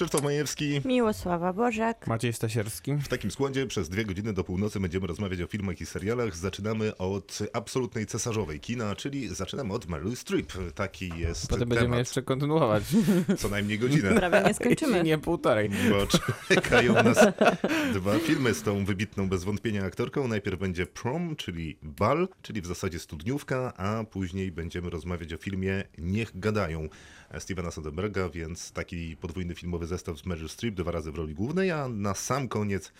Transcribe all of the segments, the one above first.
Krzysztof Majewski. Miłosława Bożek. Maciej Stasierski. W takim składzie przez dwie godziny do północy będziemy rozmawiać o filmach i serialach. Zaczynamy od absolutnej cesarzowej kina, czyli zaczynamy od Meryl Streep. Taki jest Potem będziemy temat. jeszcze kontynuować. Co najmniej godzinę. Prawie nie skończymy. nie półtorej. Bo czekają nas dwa filmy z tą wybitną bez wątpienia aktorką. Najpierw będzie Prom, czyli bal, czyli w zasadzie studniówka, a później będziemy rozmawiać o filmie Niech gadają Stevena Soderberga, więc taki podwójny filmowy zestaw z Meryl Streep, dwa razy w roli głównej, a na sam koniec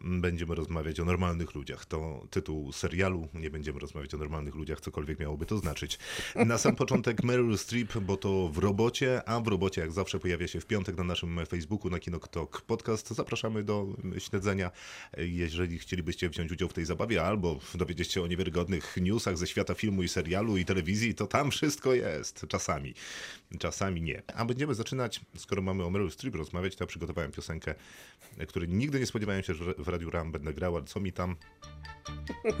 będziemy rozmawiać o normalnych ludziach. To tytuł serialu, nie będziemy rozmawiać o normalnych ludziach, cokolwiek miałoby to znaczyć. Na sam początek Meryl Streep, bo to w robocie, a w robocie jak zawsze pojawia się w piątek na naszym Facebooku, na Kinotok Podcast. Zapraszamy do śledzenia, jeżeli chcielibyście wziąć udział w tej zabawie albo dowiedzieć się o niewiarygodnych newsach ze świata filmu i serialu i telewizji, to tam wszystko jest. Czasami. Czasami nie. A będziemy zaczynać, skoro mamy o Meryl Streep rozmawiać, to ja przygotowałem piosenkę, której nigdy nie spodziewałem się, że w Radiu Ram będę grał, ale co mi tam...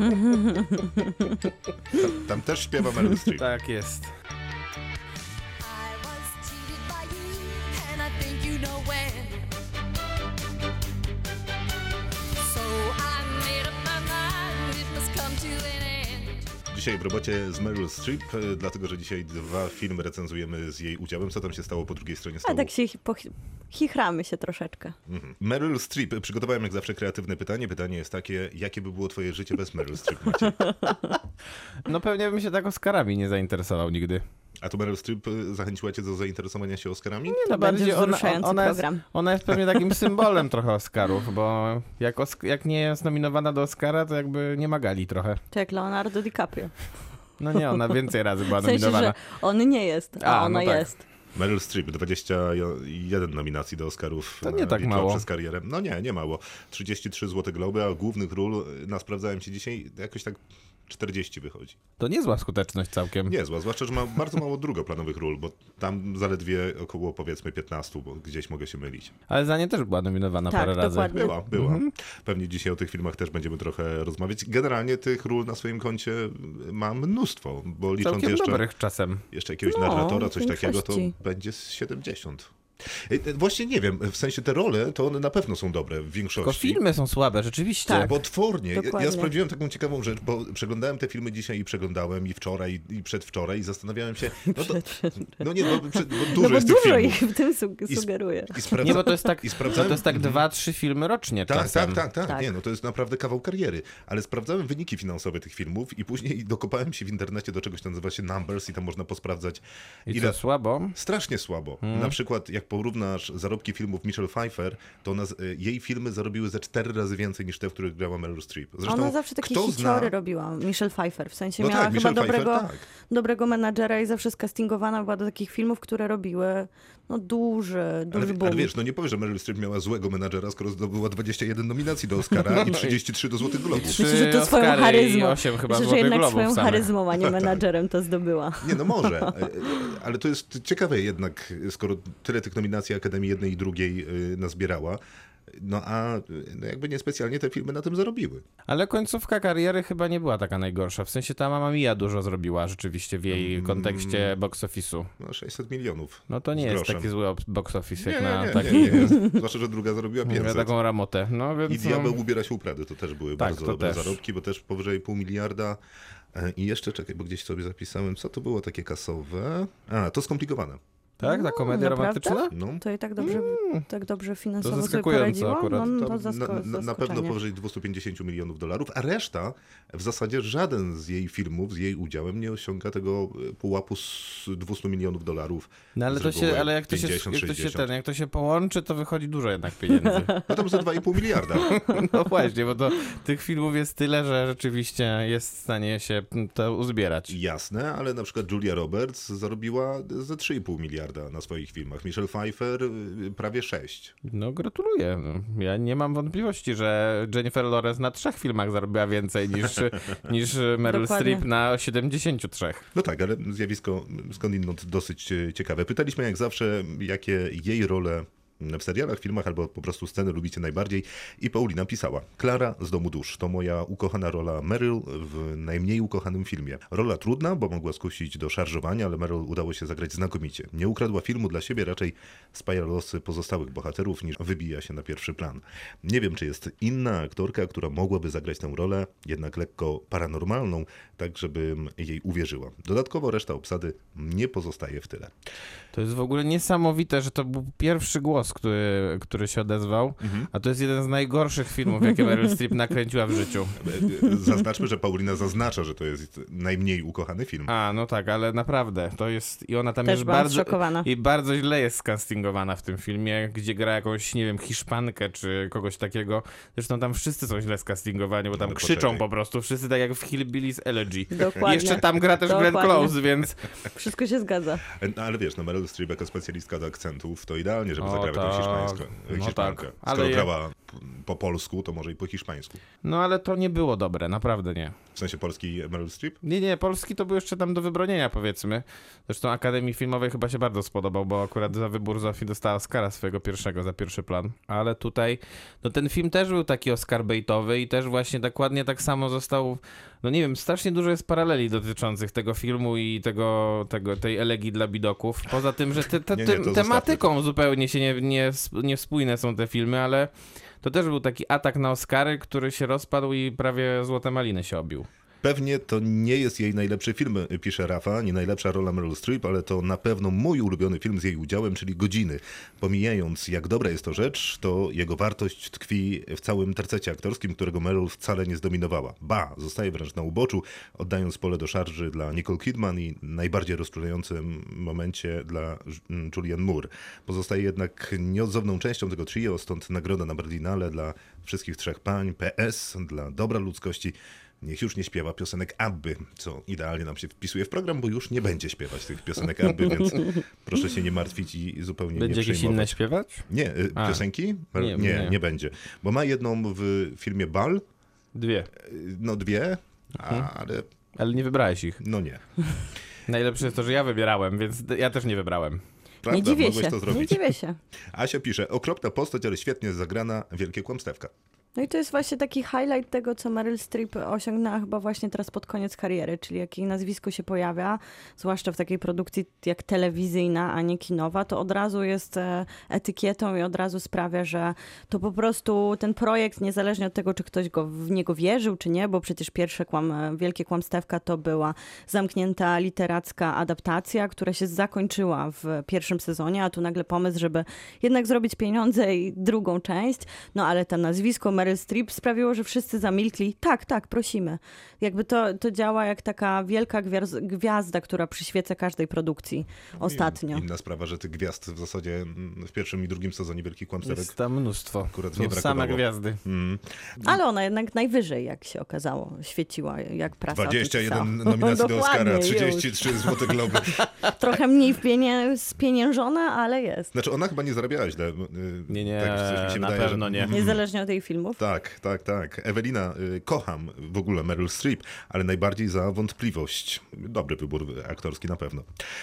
Tam, tam też śpiewa Meryl Streep. Tak jest. Dzisiaj w robocie z Meryl Streep, e, dlatego że dzisiaj dwa filmy recenzujemy z jej udziałem. Co tam się stało po drugiej stronie A stołu? tak się chichramy się troszeczkę. Mhm. Meryl Streep. Przygotowałem jak zawsze kreatywne pytanie. Pytanie jest takie, jakie by było twoje życie bez Meryl Streep, Macie? No pewnie bym się tak Oscarami nie zainteresował nigdy. A to Meryl Streep e, zachęciła cię do zainteresowania się Oscarami? To No będzie bardziej ona, wzruszający ona, jest, program. ona jest pewnie takim symbolem trochę Oscarów, bo jak, Osk- jak nie jest nominowana do Oscara, to jakby nie ma gali trochę. To jak Leonardo DiCaprio. No nie, ona więcej razy była W sensie, nominowana. że on nie jest, a, A, ona no tak. jest. Meryl Streep, 21 nominacji do Oscarów. To nie e, tak mało. przez karierę. No nie, nie mało. 33 Złote Globy, a głównych ról, e, na sprawdzałem się dzisiaj, jakoś tak 40 wychodzi. To niezła skuteczność całkiem. Niezła, zwłaszcza, że ma bardzo mało drugoplanowych ról, bo tam zaledwie około powiedzmy 15, bo gdzieś mogę się mylić. Ale za nie też była nominowana Tak, parę razy. dokładnie. Była, była. Mhm. Pewnie dzisiaj o tych filmach też będziemy trochę rozmawiać. Generalnie tych ról na swoim koncie mam mnóstwo, bo licząc Całkiem jeszcze, dobrych czasem. jeszcze jakiegoś No, narratora, coś takiego, to będzie z 70. Właśnie nie wiem, w sensie te role to one na pewno są dobre w Tylko większości. filmy są słabe, rzeczywiście. Tak. Potwornie. Ja, ja sprawdziłem taką ciekawą rzecz, bo przeglądałem te filmy dzisiaj i przeglądałem i wczoraj i przedwczoraj i zastanawiałem się, no, to, no nie, bo, przed- bo dużo No bo jest tych dużo filmów. ich w tym su- I sugeruje. I sprawdza... Nie, bo to jest tak, to jest tak Mhm. dwa, trzy filmy rocznie Tak, czasem. tak, tak, tak, Tak. Nie, no to jest naprawdę kawał kariery. Ale sprawdzałem wyniki finansowe tych filmów i później dokopałem się w internecie do czegoś, co nazywa się Numbers i tam można posprawdzać, I ile... co, słabo? Strasznie słabo. Hmm. Na przykład, jak porównasz zarobki filmów Michelle Pfeiffer, to ona, y, jej filmy zarobiły ze cztery razy więcej niż te, w których grała Meryl Streep. Zresztą, Ona zawsze takie hiciory zna... robiła, Michelle Pfeiffer. W sensie No miała tak, chyba Michelle dobrego, Pfeiffer, tak. dobrego menadżera i zawsze castingowana była do takich filmów, które robiły no duży, duży Ale, boom. ale wiesz, no nie powiesz, że Meryl Streep miała złego menadżera, skoro zdobyła 21 nominacji do Oscara i 33 do Złotych Globów. Myślę, że to swoją Oscary charyzmą. osiem chyba Myślę, że jednak Globów swoją charyzmą, a nie menadżerem to zdobyła. Nie, no może, E, e, ale to jest ciekawe jednak, skoro tyle tych nominacji Akademii jednej i drugiej y, nazbierała, no a no jakby niespecjalnie te filmy na tym zarobiły. Ale końcówka kariery chyba nie była taka najgorsza. W sensie ta Mama Mia dużo zrobiła rzeczywiście w jej Mm. kontekście box office'u. No 600 milionów. No to nie jest groszem. taki zły box office jak Nie, na nie, taki... nie, nie. Zwłaszcza, że druga zarobiła na 500. taką ramotę. No więc I Diabeł no, ubiera się u Prady, to też były Tak, bardzo dobre też. zarobki, bo też powyżej pół miliarda. E, I jeszcze, czekaj, bo gdzieś sobie zapisałem, co to było takie kasowe? A, to skomplikowane. Tak, ta komedia naprawdę? romantyczna? No. To i tak dobrze, tak dobrze finansowo To sobie zaskakująco poradziło? akurat. No, To to na, zasko- na, na pewno powyżej 250 milionów dolarów, a reszta, w zasadzie żaden z jej filmów, z jej udziałem nie osiąga tego e, pułapu z 200 milionów dolarów. No ale to się, ale jak to się, 50, jak to się 60. ten, jak to się połączy, to wychodzi dużo jednak pieniędzy. No tam za 2,5 miliarda. No właśnie, bo to tych filmów jest tyle, że rzeczywiście jest w stanie się to uzbierać. Jasne, ale na przykład Julia Roberts zarobiła ze 3,5 miliarda na swoich filmach. Michelle Pfeiffer y, prawie 6. No gratuluję. Ja nie mam wątpliwości, że Jennifer Lawrence na trzech filmach zarobiła więcej niż, niż Meryl. Streep na 73. No tak, ale zjawisko skądinąd dosyć e, ciekawe. Pytaliśmy jak zawsze, jakie jej role w serialach, filmach albo po prostu sceny lubicie najbardziej. I Paulina pisała, Klara z Domu Dusz to moja ukochana rola Meryl w najmniej ukochanym filmie. Rola trudna, bo mogła skusić do szarżowania, ale Meryl udało się zagrać znakomicie. Nie ukradła filmu dla siebie, raczej spaja losy pozostałych bohaterów niż wybija się na pierwszy plan. Nie wiem, czy jest inna aktorka, która mogłaby zagrać tę rolę, jednak lekko paranormalną, tak żebym jej uwierzyła. Dodatkowo reszta obsady nie pozostaje w tyle. To jest w ogóle niesamowite, że to był pierwszy głos, który, który się odezwał, Mhm. a to jest jeden z najgorszych filmów, jakie Meryl Streep nakręciła w życiu. Zaznaczmy, że Paulina zaznacza, że to jest najmniej ukochany film. A, no tak, ale naprawdę, to jest, i ona tam Też jest bardzo, zszokowana. i bardzo źle jest castingowana w tym filmie, gdzie gra jakąś, nie wiem, Hiszpankę czy kogoś takiego. Zresztą tam wszyscy są źle scastingowani, bo tam Ale krzyczą poczekaj. po prostu, wszyscy tak jak w Hillbillies Elegy. Dokładnie. Jeszcze tam gra też Glenn Dokładnie. Close, więc Wszystko się zgadza. No, ale wiesz, no Meryl Streep jako specjalistka do akcentów, to idealnie, żeby O, zagrała tę tak. hiszpańską, No tak. Skoro Ale je- grała po polsku, to może i po hiszpańsku. no ale to nie było dobre, naprawdę nie. W sensie polski Meryl Streep? Nie, nie, polski to był jeszcze tam do wybronienia, powiedzmy. Zresztą Akademii Filmowej chyba się bardzo spodobał, bo akurat za wybór Zofii dostała Oscara swojego pierwszego za pierwszy plan. Ale tutaj, no ten film też był taki Oscar baitowy i też właśnie dokładnie tak samo został, no nie wiem, strasznie dużo jest paraleli dotyczących tego filmu i tego, tego tej elegii dla bidoków. Poza tym, że te, te, Nie, nie, to tym- zostawmy. tematyką zupełnie się nie, nie, niespójne są te filmy, ale to też był taki atak na Oscary, który się rozpadł i prawie Złote Maliny się obił. Pewnie to nie jest jej najlepszy film, pisze Rafa, nie najlepsza rola Meryl Streep, ale to na pewno mój ulubiony film z jej udziałem, czyli Godziny. Pomijając, jak dobra jest to rzecz, to jego wartość tkwi w całym tercecie aktorskim, którego Meryl wcale nie zdominowała. Ba, zostaje wręcz na uboczu, oddając pole do szarży dla Nicole Kidman i najbardziej rozczulającym momencie dla mm, Julianne Moore. Pozostaje jednak nieodzowną częścią tego trio, stąd nagroda na Berlinale dla wszystkich trzech pań, PS dla dobra ludzkości. Niech już nie śpiewa piosenek Abby, co idealnie nam się wpisuje w program, bo już nie będzie śpiewać tych piosenek Abby, więc proszę się nie martwić i zupełnie Będzie nie jakieś przejmować. inne śpiewać? Nie, y, A. piosenki? Nie, Nie, nie, nie. będzie. Bo ma jedną w filmie Bal, Dwie. y, no dwie, Mhm. ale Ale nie wybrałeś ich. no nie. Najlepsze jest to, że ja wybierałem, więc ja też nie wybrałem. Prawda, nie dziwię mogłeś się. to Nie dziwię się. Asia pisze, okropna postać, ale świetnie zagrana, wielkie kłamstewka. No i to jest właśnie taki highlight tego, co Meryl Streep osiągnęła chyba właśnie teraz pod koniec kariery, czyli jak jej nazwisko się pojawia, zwłaszcza w takiej produkcji jak telewizyjna, a nie kinowa, to od razu jest e, etykietą i od razu sprawia, że to po prostu ten projekt, niezależnie od tego, czy ktoś go, w niego wierzył, czy nie, bo przecież pierwsze kłam, Wielkie Kłamstewka to była zamknięta literacka adaptacja, która się zakończyła w pierwszym sezonie, a tu nagle pomysł, żeby jednak zrobić pieniądze i drugą część, no ale to nazwisko Meryl Streep sprawiło, że wszyscy zamilkli. Tak, tak, prosimy. Jakby to, to działa jak taka wielka gwiazd, gwiazda, która przyświeca każdej produkcji ostatnio. Inna sprawa, że tych gwiazd w zasadzie mm, w pierwszym i drugim sezonie Wielkich Kłamstewek Jest tam mnóstwo. Akurat Są nie same brakowało. gwiazdy. mm, Ale ona jednak najwyżej, jak się okazało, świeciła, jak prasa o tym 21 pisała. nominacji do Oscara, Dokładnie, już. 33 Złote Globy. Trochę mniej wpienie, spieniężona, ale jest. Znaczy ona chyba nie zarabiała źle. y, Nie, nie, tak coś mi się na wydaje, pewno że... nie. Niezależnie od jej filmów. Tak, tak, tak. Ewelina, y, kocham w ogóle Meryl Streep, ale najbardziej za wątpliwość. Dobry wybór aktorski na pewno.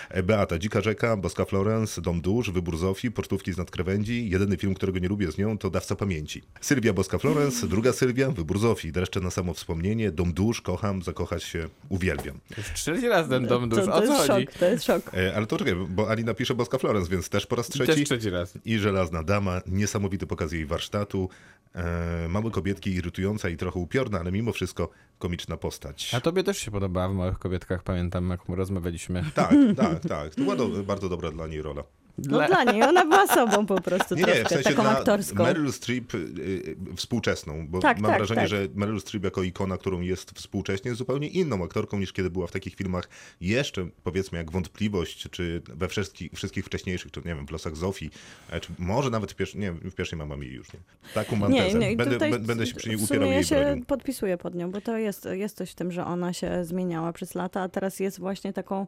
E, Beata, Dzika Rzeka, Boska Florence, Dom Dusz, Wybór Zofii, Portówki z nadkrawędzi. Jedyny film, którego nie lubię z nią, to Dawca Pamięci. Sylwia Boska Florence, druga Sylwia, Wybór Zofii. Dreszcze na samo wspomnienie, Dom Dusz, kocham, zakochać się, uwielbiam. Już trzeci raz ten dom dusz. To, O to co jest chodzi? szok, to jest szok. E, Ale to czekaj, bo Ali napisze Boska Florence, więc też po raz trzeci. Też trzeci raz. I Żelazna Dama, niesamowity pokaz jej warsztatu. E, małe kobietki, irytująca i trochę upiorna, ale mimo wszystko komiczna postać. A tobie też się podobała w Małych Kobietkach, pamiętam jak rozmawialiśmy. Tak, tak, tak. To była do, bardzo dobra dla niej rola. No dla niej, ona była sobą po prostu Nie, nie, troszkę, w sensie taką dla aktorską. Meryl Streep y, y, współczesną, bo Tak, mam tak, wrażenie, tak. że Meryl Streep jako ikona, którą jest współcześnie, jest zupełnie inną aktorką niż kiedy była w takich filmach jeszcze, powiedzmy, jak Wątpliwość, czy we wszystkich, wszystkich wcześniejszych, czy nie wiem, w Losach Zofii, e, czy może nawet w, pierwszej, nie, w pierwszej Mamma Mia już nie. Taką mam tezę. i Będę, będę się przy niej upierał ja się bronił. podpisuję pod nią, bo to jest, jest coś w tym, że ona się zmieniała przez lata, a teraz jest właśnie taką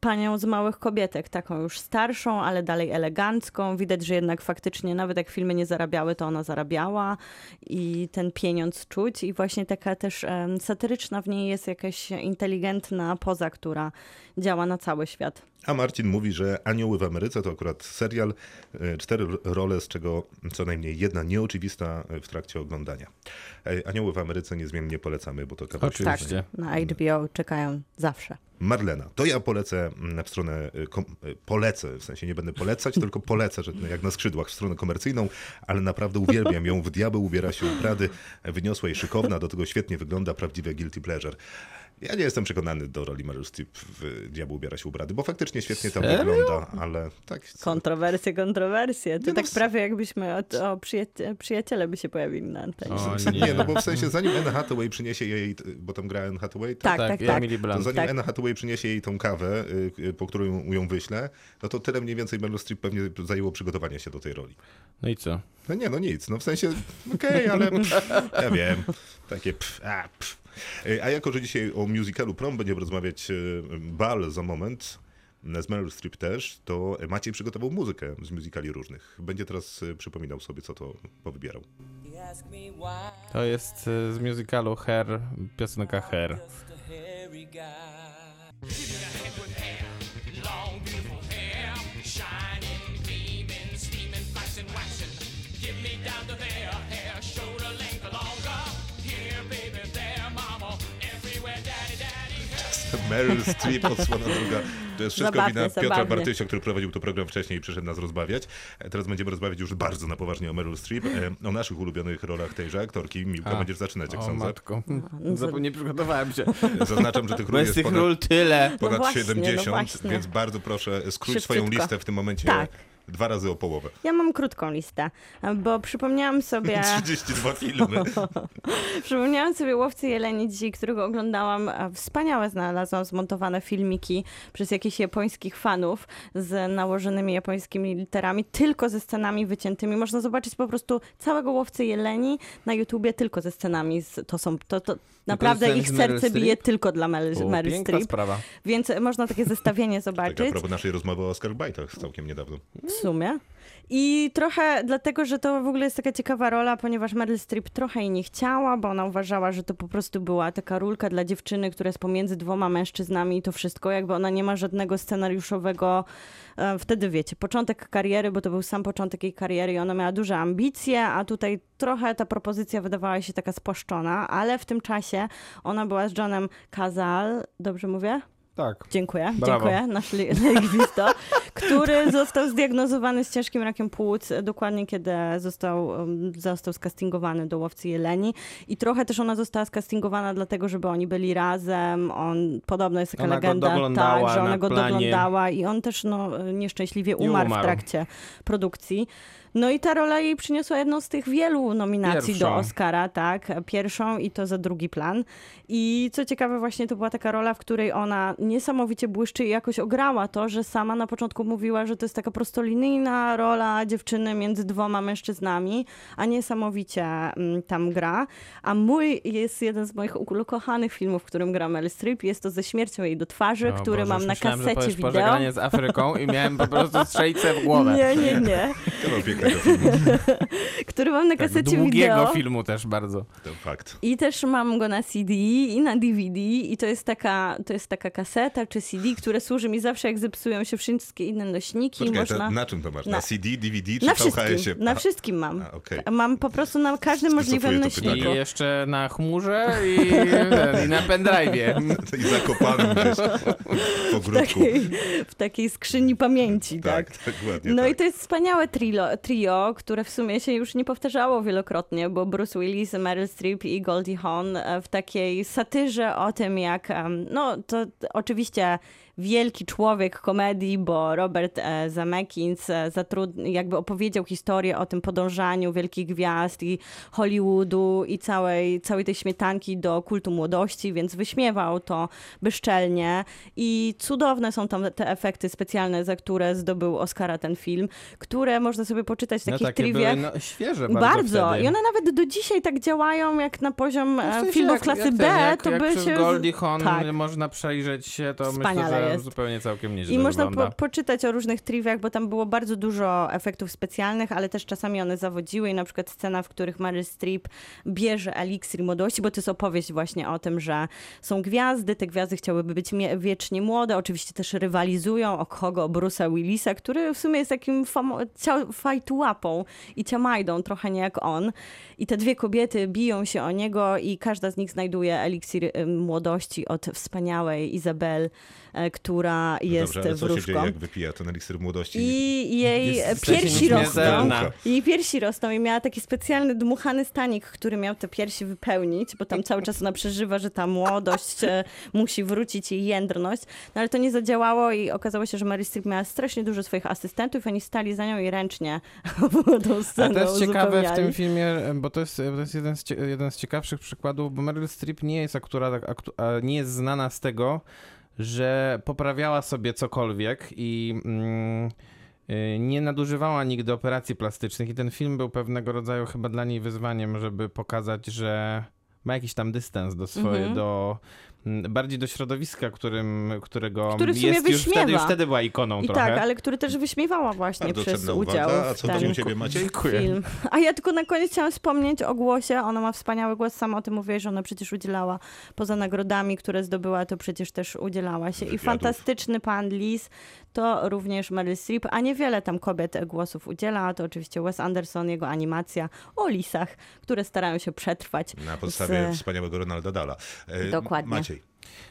panią z małych kobietek, taką już starszą, ale dalej elegancką. Widać, że jednak faktycznie nawet jak filmy nie zarabiały, to ona zarabiała i ten pieniądz czuć. I właśnie taka też satyryczna w niej jest jakaś inteligentna poza, która działa na cały świat. A Marcin mówi, że Anioły w Ameryce to akurat serial, e, cztery role, z czego co najmniej jedna nieoczywista e, w trakcie oglądania. E, Anioły w Ameryce niezmiennie polecamy, bo to kawał Oczywiście. Tak, na HBO czekają zawsze. Marlena, to ja polecę mm, w stronę, kom, polecę, w sensie nie będę polecać, tylko polecę, że jak na skrzydłach w stronę komercyjną, ale naprawdę uwielbiam ją, w diabeł ubiera się u Prady, wyniosła i szykowna, do tego świetnie wygląda, prawdziwe guilty pleasure. Ja nie jestem przekonany do roli Meryl Streep w Diabeł ubiera się u Brady, bo faktycznie świetnie tam Serio? wygląda, ale tak... Kontrowersje, kontrowersje. To Nie, no tak w- prawie jakbyśmy o, o przyjaciele, przyjaciele by się pojawili na antenie. O, nie. nie, no bo w sensie zanim Anne Hathaway przyniesie jej, bo tam gra Anne Hathaway, Tak, Tak, tak, tak. Emily To Blunt. zanim Tak. Anna Hathaway przyniesie jej tą kawę, y, po którą ją, wyślę, no to tyle mniej więcej Meryl Streep pewnie zajęło przygotowanie się do tej roli. No i co? No nie, no nic, no w sensie, okej, ale pff, ja wiem, takie pff, a, pff. Y, A jako, że dzisiaj o musicalu Prom będziemy rozmawiać y, bal za moment, z Meryl Streep też, to Maciej przygotował muzykę z musicali różnych. Będzie teraz przypominał sobie, co to powybierał. To jest z musicalu Hair, piosenka Hair. Meryl Streep, odsłona druga. To jest wszystko wina Piotra zabawnie. Bartysia, który prowadził tu program wcześniej i przyszedł nas rozbawiać. E, Teraz będziemy rozmawiać już bardzo na poważnie o Meryl Streep, e, o naszych ulubionych rolach tejże aktorki. Miłka, A. będziesz zaczynać, jak O sądzę. matko. no Zapom- nie przygotowałem się. Zaznaczam, że tych ról jest tych ponad, ról tyle. No ponad właśnie, no 70, właśnie. więc bardzo proszę skróć Szybciutko. swoją listę w tym momencie Tak. Dwa razy o połowę. Ja mam krótką listę, bo przypomniałam sobie, 32 filmy. przypomniałam sobie Łowcy Jeleni dzisiaj, którego oglądałam. Wspaniałe znalazłam zmontowane filmiki przez jakichś japońskich fanów z nałożonymi japońskimi literami, tylko ze scenami wyciętymi. Można zobaczyć po prostu całego Łowcy Jeleni na YouTubie tylko ze scenami. To są, to, to naprawdę ich serce bije tylko dla Meryl, Meryl Streep, sprawa. więc można takie zestawienie Tak a zobaczyć. propos naszej rozmowy o Oscar Bajtach całkiem niedawno. W sumie. I trochę dlatego, że to w ogóle jest taka ciekawa rola, ponieważ Meryl Streep trochę jej nie chciała, bo ona uważała, że to po prostu była taka rulka dla dziewczyny, która jest pomiędzy dwoma mężczyznami i to wszystko. Jakby ona nie ma żadnego scenariuszowego, e, wtedy wiecie, początek kariery, bo to był sam początek jej kariery i ona miała duże ambicje, a tutaj trochę ta propozycja wydawała się taka spłaszczona, ale w tym czasie ona była z Johnem Cazal, dobrze mówię? Tak. Dziękuję, Brawo. dziękuję, nasz li- lingwisto, który został zdiagnozowany z ciężkim rakiem płuc, dokładnie kiedy został, um, został skastingowany do Łowcy Jeleni. I trochę też ona została skastingowana dlatego, żeby oni byli razem. On, podobno jest taka Ona legenda, tak, że ona na go planie. doglądała i on też no, nieszczęśliwie umarł, w umarł. trakcie produkcji. No i ta rola jej przyniosła jedną z tych wielu nominacji do. Oscara, tak, pierwszą i to za drugi plan. I co ciekawe, właśnie to była taka rola, w której ona niesamowicie błyszczy i jakoś ograła to, że sama na początku mówiła, że to jest taka prostolinijna rola dziewczyny między dwoma mężczyznami, a niesamowicie mm, tam gra. A mój jest jeden z moich ukochanych filmów, w którym gra Meryl Streep. Jest to ze śmiercią jej do twarzy, O który Boże, mam na kasecie wideo. pożegnanie z Afryką i miałem po prostu strzelcę w głowę. Nie, nie, nie. Pięknego filmu, Który mam na Tak, kasecie długiego wideo. filmu też bardzo. to fakt. I też mam go na CD i na DVD i to jest taka, to jest taka kaseta czy CD, które służy mi zawsze jak zepsują się wszystkie inne nośniki. Poczekaj, można... to na czym to masz? Na, na- CD, DVD czy Na VHS-ie? wszystkim, na wszystkim mam. A, okej. Mam po prostu na każdym możliwym nośniku. I jeszcze na chmurze i, i na pendrive'ie. I zakopany gdzieś w takiej, w takiej skrzyni pamięci, tak. Tak, dokładnie No tak. i to jest wspaniałe trio, trio, które w sumie się już nie powtarzało wielokrotnie, bo Bruce Willis, Meryl Streep i Goldie Hawn e, w takiej satyrze o tym, jak, no to oczywiście wielki człowiek komedii, bo Robert e, Zemeckis e, zatrud- jakby opowiedział historię o tym podążaniu wielkich gwiazd i Hollywoodu i całej, całej tej śmietanki do kultu młodości, więc wyśmiewał to bezczelnie i cudowne są tam te efekty specjalne, za które zdobył Oscara ten film, które można sobie poczytać w No takich takie były no, świeże bardzo, Bardzo. I one nawet do dzisiaj tak działają, jak na poziom No w e, sensie filmów jak- klasy jak B, ten, jak, to jak by się... Goldie Hawn tak. można przejrzeć się, to Wspaniale myślę, jest. zupełnie całkiem nieźle I można po, poczytać o różnych triwiach, bo tam było bardzo dużo efektów specjalnych, ale też czasami one zawodziły i na przykład scena, w których Meryl Streep bierze eliksir młodości, bo to jest opowieść właśnie o tym, że są gwiazdy, te gwiazdy chciałyby być wiecznie młode, oczywiście też rywalizują o kogo? O Bruce'a Willisa, który w sumie jest takim fajtułapą i ciamajdą, trochę nie jak on. I te dwie kobiety biją się o niego i każda z nich znajduje eliksir y, młodości od wspaniałej Izabel, e, która jest Dobrze, ale co się dzieje, jak wypija ten eliksir młodości? I jej Jest piersi rosną. Jej piersi rosną i miała taki specjalny dmuchany stanik, który miał te piersi wypełnić, bo tam cały czas ona przeżywa, że ta młodość e, musi wrócić jej jędrność. No ale to nie zadziałało i okazało się, że Mary Streep miała strasznie dużo swoich asystentów i oni stali za nią i ręcznie tą A scenę to jest ciekawe w tym filmie, bo to jest, to jest jeden, z, jeden z ciekawszych przykładów, bo Meryl Streep nie jest akurat, aktu, a nie jest znana z tego, że poprawiała sobie cokolwiek i mm, y, nie nadużywała nigdy operacji plastycznych i ten film był pewnego rodzaju chyba dla niej wyzwaniem, żeby pokazać, że ma jakiś tam dystans do swojej, Mhm. do bardziej do środowiska, którym, którego Który w sumie jest już wtedy, już wyśmiewa. wtedy była ikoną I trochę. tak, ale który też wyśmiewała właśnie Bardzo przez udział uwaga. A w co ten tam u ciebie, Maciej? Dziękuję. film. A ja tylko na koniec chciałam wspomnieć o głosie. Ona ma wspaniały głos, sama o tym mówię, że ona przecież udzielała poza nagrodami, które zdobyła, to przecież też udzielała się. I fantastyczny pan Lis to również Meryl Streep, a niewiele tam kobiet głosów udziela. To oczywiście Wes Anderson, jego animacja o lisach, które starają się przetrwać. Na podstawie z- wspaniałego Ronalda Dala. E, Dokładnie. Maciej.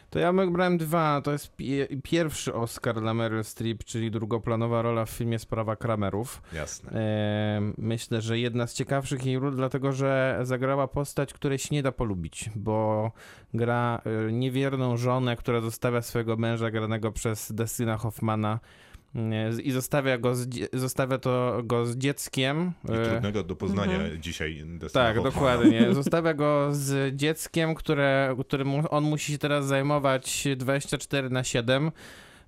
To ja brałem dwa. To jest pie pierwszy Oscar dla Meryl Streep, czyli drugoplanowa rola w filmie Sprawa Kramerów. Jasne. E, myślę, że jedna z ciekawszych jej ról, dlatego że zagrała postać, której się nie da polubić, bo gra e, niewierną żonę, która zostawia swojego męża granego przez Destina Hoffmana i zostawia, go z, zostawia to go z dzieckiem. I e, trudnego do poznania Mhm. dzisiaj tak, Hoffmana. dokładnie. Zostawia go z dzieckiem, które, którym on musi się teraz zajmować 24 na 7,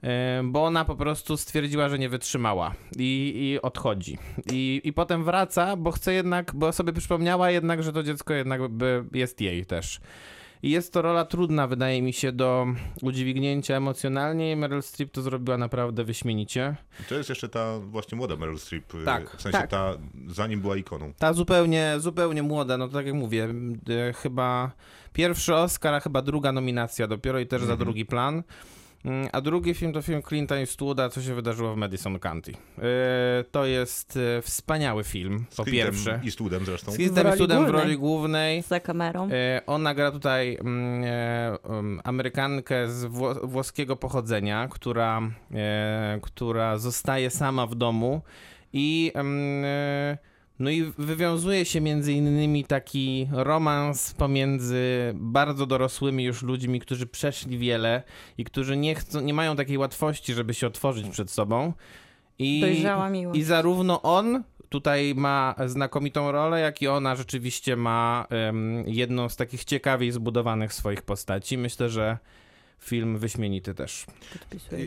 e, bo ona po prostu stwierdziła, że nie wytrzymała i, i odchodzi. I, I potem wraca, bo chce jednak, bo sobie przypomniała jednak, że to dziecko jednak jest jej też. I jest to rola trudna, wydaje mi się, do udźwignięcia emocjonalnie i Meryl Streep to zrobiła naprawdę wyśmienicie. To jest jeszcze ta właśnie młoda Meryl Streep. e, Tak, W sensie tak. ta, zanim była ikoną. Ta zupełnie, zupełnie młoda, no to tak jak mówię, e, chyba pierwszy Oscar, a chyba druga nominacja dopiero i też za Mhm. drugi plan. Mm, A drugi film to film Clint'a Eastwooda, co się wydarzyło w Madison County. E, To jest e, wspaniały film, Z po Clintem pierwsze. Eastwoodem zresztą. Z W Clintem roli Eastwoodem w głównej. roli głównej. Za kamerą. E, Ona gra tutaj mm, um, Amerykankę z wło- włoskiego pochodzenia, która, która zostaje sama w domu i e, no i wywiązuje się między innymi taki romans pomiędzy bardzo dorosłymi już ludźmi, którzy przeszli wiele i którzy nie chcą, nie mają takiej łatwości, żeby się otworzyć przed sobą. I, Dojrzała miłość. i zarówno on tutaj ma znakomitą rolę, jak i ona rzeczywiście ma em, jedną z takich ciekawiej zbudowanych swoich postaci. Myślę, że film wyśmienity też.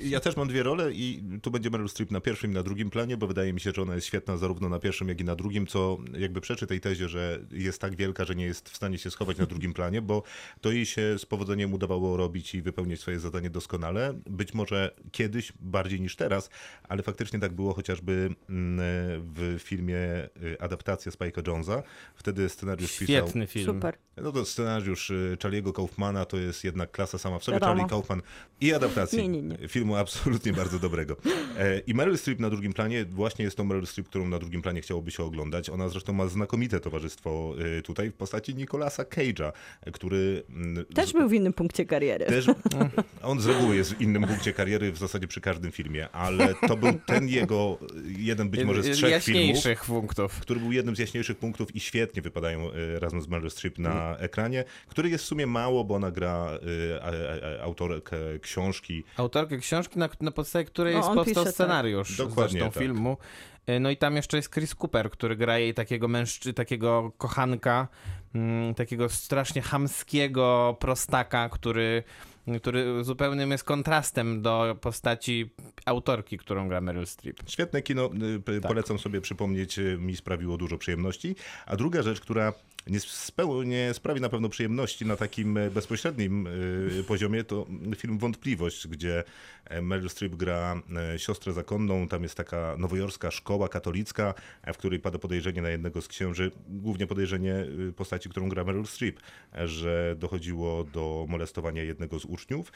Ja też mam dwie role i tu będzie Meryl Streep na pierwszym i na drugim planie, bo wydaje mi się, że ona jest świetna zarówno na pierwszym, jak i na drugim, co jakby przeczy tej tezie, że jest tak wielka, że nie jest w stanie się schować na drugim planie, bo to jej się z powodzeniem udawało robić i wypełniać swoje zadanie doskonale. Być może kiedyś bardziej niż teraz, ale faktycznie tak było chociażby mm, w filmie y, adaptacja Spike'a Jonesa. Wtedy scenariusz pisał Świetny film. Super. no to scenariusz y, Charlie'ego Kaufmana to jest jednak klasa sama w sobie. Wiadomo. Charlie Kaufman i adaptacji Nie, nie, nie. filmu absolutnie bardzo dobrego. E, I Meryl Streep na drugim planie, właśnie jest tą Meryl Streep, którą na drugim planie chciałoby się oglądać. Ona zresztą ma znakomite towarzystwo y, tutaj w postaci Nicolasa Cage'a, y, który... mm, Też z- był w innym punkcie kariery. też, on z reguły jest w innym punkcie kariery w zasadzie przy każdym filmie, ale to był ten jego, jeden być może z trzech filmów, Jaśniejszych punktów. który był jednym z jaśniejszych punktów i świetnie wypadają razem z Meryl Streep na ekranie, który jest w sumie mało, bo ona gra a, a, a, autorkę książki. Autorkę książki, na, na podstawie której No, jest powstał tak. scenariusz Dokładnie zresztą tak. filmu. E, No i tam jeszcze jest Chris Cooper, który gra jej takiego mężczy, takiego kochanka, mm, takiego strasznie chamskiego prostaka, który, który zupełnym jest kontrastem do postaci autorki, którą gra Meryl Streep. Świetne kino, y, Tak. polecam sobie przypomnieć, y, mi sprawiło dużo przyjemności. A druga rzecz, która nie, speł, nie sprawi na pewno przyjemności na takim e, bezpośrednim e, poziomie, to film Wątpliwość, gdzie e, Meryl Streep gra siostrę zakonną. Tam jest taka nowojorska szkoła katolicka, w której pada podejrzenie na jednego z księży, głównie podejrzenie postaci, którą gra Meryl Streep, że dochodziło do molestowania jednego z uczniów.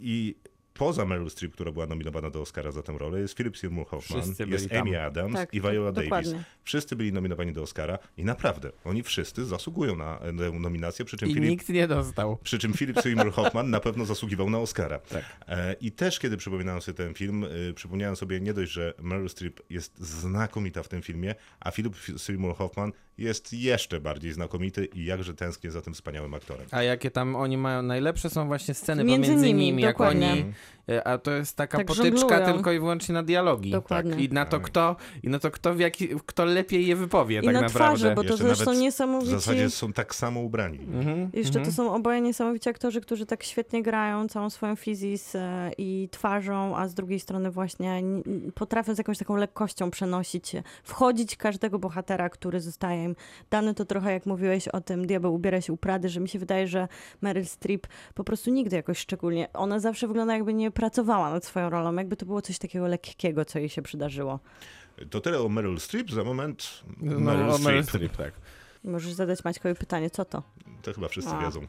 I poza Meryl Streep, która była nominowana do Oscara za tę rolę, jest Philip Seymour Hoffman, jest tam. Amy Adams Tak, i Viola tak, Davis. dokładnie. Wszyscy byli nominowani do Oscara i naprawdę, oni wszyscy zasługują na tę nominację, przy czym I Philip nikt nie dostał. przy czym Philip Seymour Hoffman na pewno zasługiwał na Oscara. Tak. E, I też, kiedy przypominałem sobie ten film, y, przypomniałem sobie nie dość, że Meryl Streep jest znakomita w tym filmie, a Philip Seymour Hoffman jest jeszcze bardziej znakomity i jakże tęsknię za tym wspaniałym aktorem. A jakie tam oni mają, najlepsze są właśnie sceny Między pomiędzy nimi, nimi, jak dokładnie. oni, e, a to jest taka Tak potyczka żonglują. tylko i wyłącznie na dialogi. Dokładnie. Tak. I na to Tak. kto, i na to kto, w jaki, kto lepiej je wypowie I tak na naprawdę. twarzy, bo to Jeszcze zresztą nawet niesamowici... W zasadzie są tak samo ubrani. Mhm, Jeszcze mhm. to są oboje niesamowici aktorzy, którzy tak świetnie grają całą swoją fizis e, i twarzą, a z drugiej strony właśnie potrafią z jakąś taką lekkością przenosić, się, wchodzić każdego bohatera, który zostaje im dany. To trochę jak mówiłeś o tym, diabeł ubiera się u Prady, że mi się wydaje, że Meryl Streep po prostu nigdy jakoś szczególnie, ona zawsze wygląda jakby nie pracowała nad swoją rolą, jakby to było coś takiego lekkiego, co jej się przydarzyło. To tyle o Meryl Streep, za moment No, Meryl o Meryl Streep. Streep, tak. Możesz zadać Maćkowi pytanie, co to? To chyba wszyscy A, wiedzą.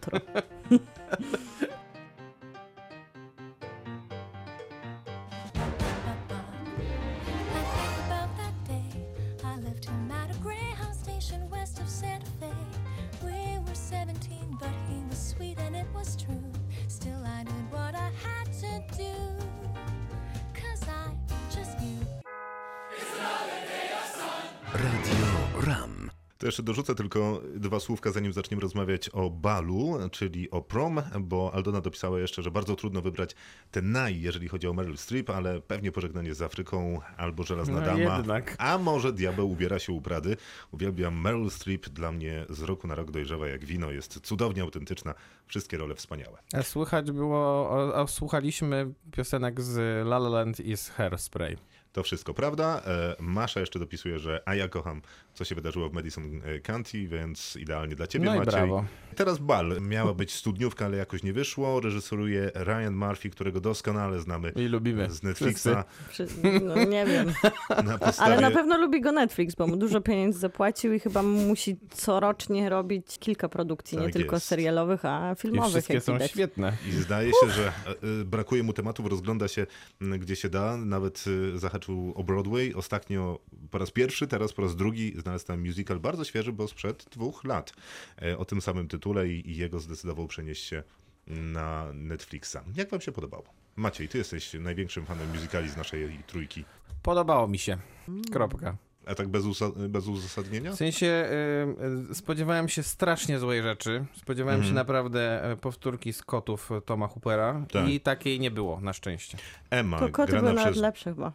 To jeszcze dorzucę tylko dwa słówka, zanim zaczniemy rozmawiać o balu, czyli o prom, bo Aldona dopisała jeszcze, że bardzo trudno wybrać ten naj, jeżeli chodzi o Meryl Streep, ale pewnie pożegnanie z Afryką albo Żelazna No Dama, jednak. a może Diabeł ubiera się u Prady. Uwielbiam Meryl Streep, dla mnie z roku na rok dojrzewa jak wino, jest cudownie autentyczna, wszystkie role wspaniałe. A słychać było, a słuchaliśmy piosenek z La La Land i z Hairspray. To wszystko prawda. E, Masza jeszcze dopisuje, że a ja kocham, co się wydarzyło w Madison e, County, więc idealnie dla ciebie, No i Maciej. brawo. Teraz bal. Miała być studniówka, ale jakoś nie wyszło. Reżyseruje Ryan Murphy, którego doskonale znamy I lubimy. z Netflixa. No, nie wiem. Na podstawie... Ale na pewno lubi go Netflix, bo mu dużo pieniędzy zapłacił i chyba musi corocznie robić kilka produkcji, nie Tak tylko jest. serialowych, a I filmowych. wszystkie jak są widać. świetne. I zdaje się, że e, brakuje mu tematów, rozgląda się gdzie się da. Nawet e, zahaczył o Broadway. Ostatnio po raz pierwszy, teraz po raz drugi znalazł tam musical bardzo świeży, bo sprzed dwóch lat. E, O tym samym tytule i, i jego zdecydował przenieść się na Netflixa. Jak wam się podobało? Maciej, ty jesteś największym fanem musicali z naszej trójki. Podobało mi się. Kropka. A tak bez, usa- bez uzasadnienia? W sensie y, y, spodziewałem się strasznie złej rzeczy. Spodziewałem się naprawdę y, powtórki z kotów Toma Hoopera Tak. i takiej nie było, na szczęście. Emma, To koty były przez... lepsze chyba.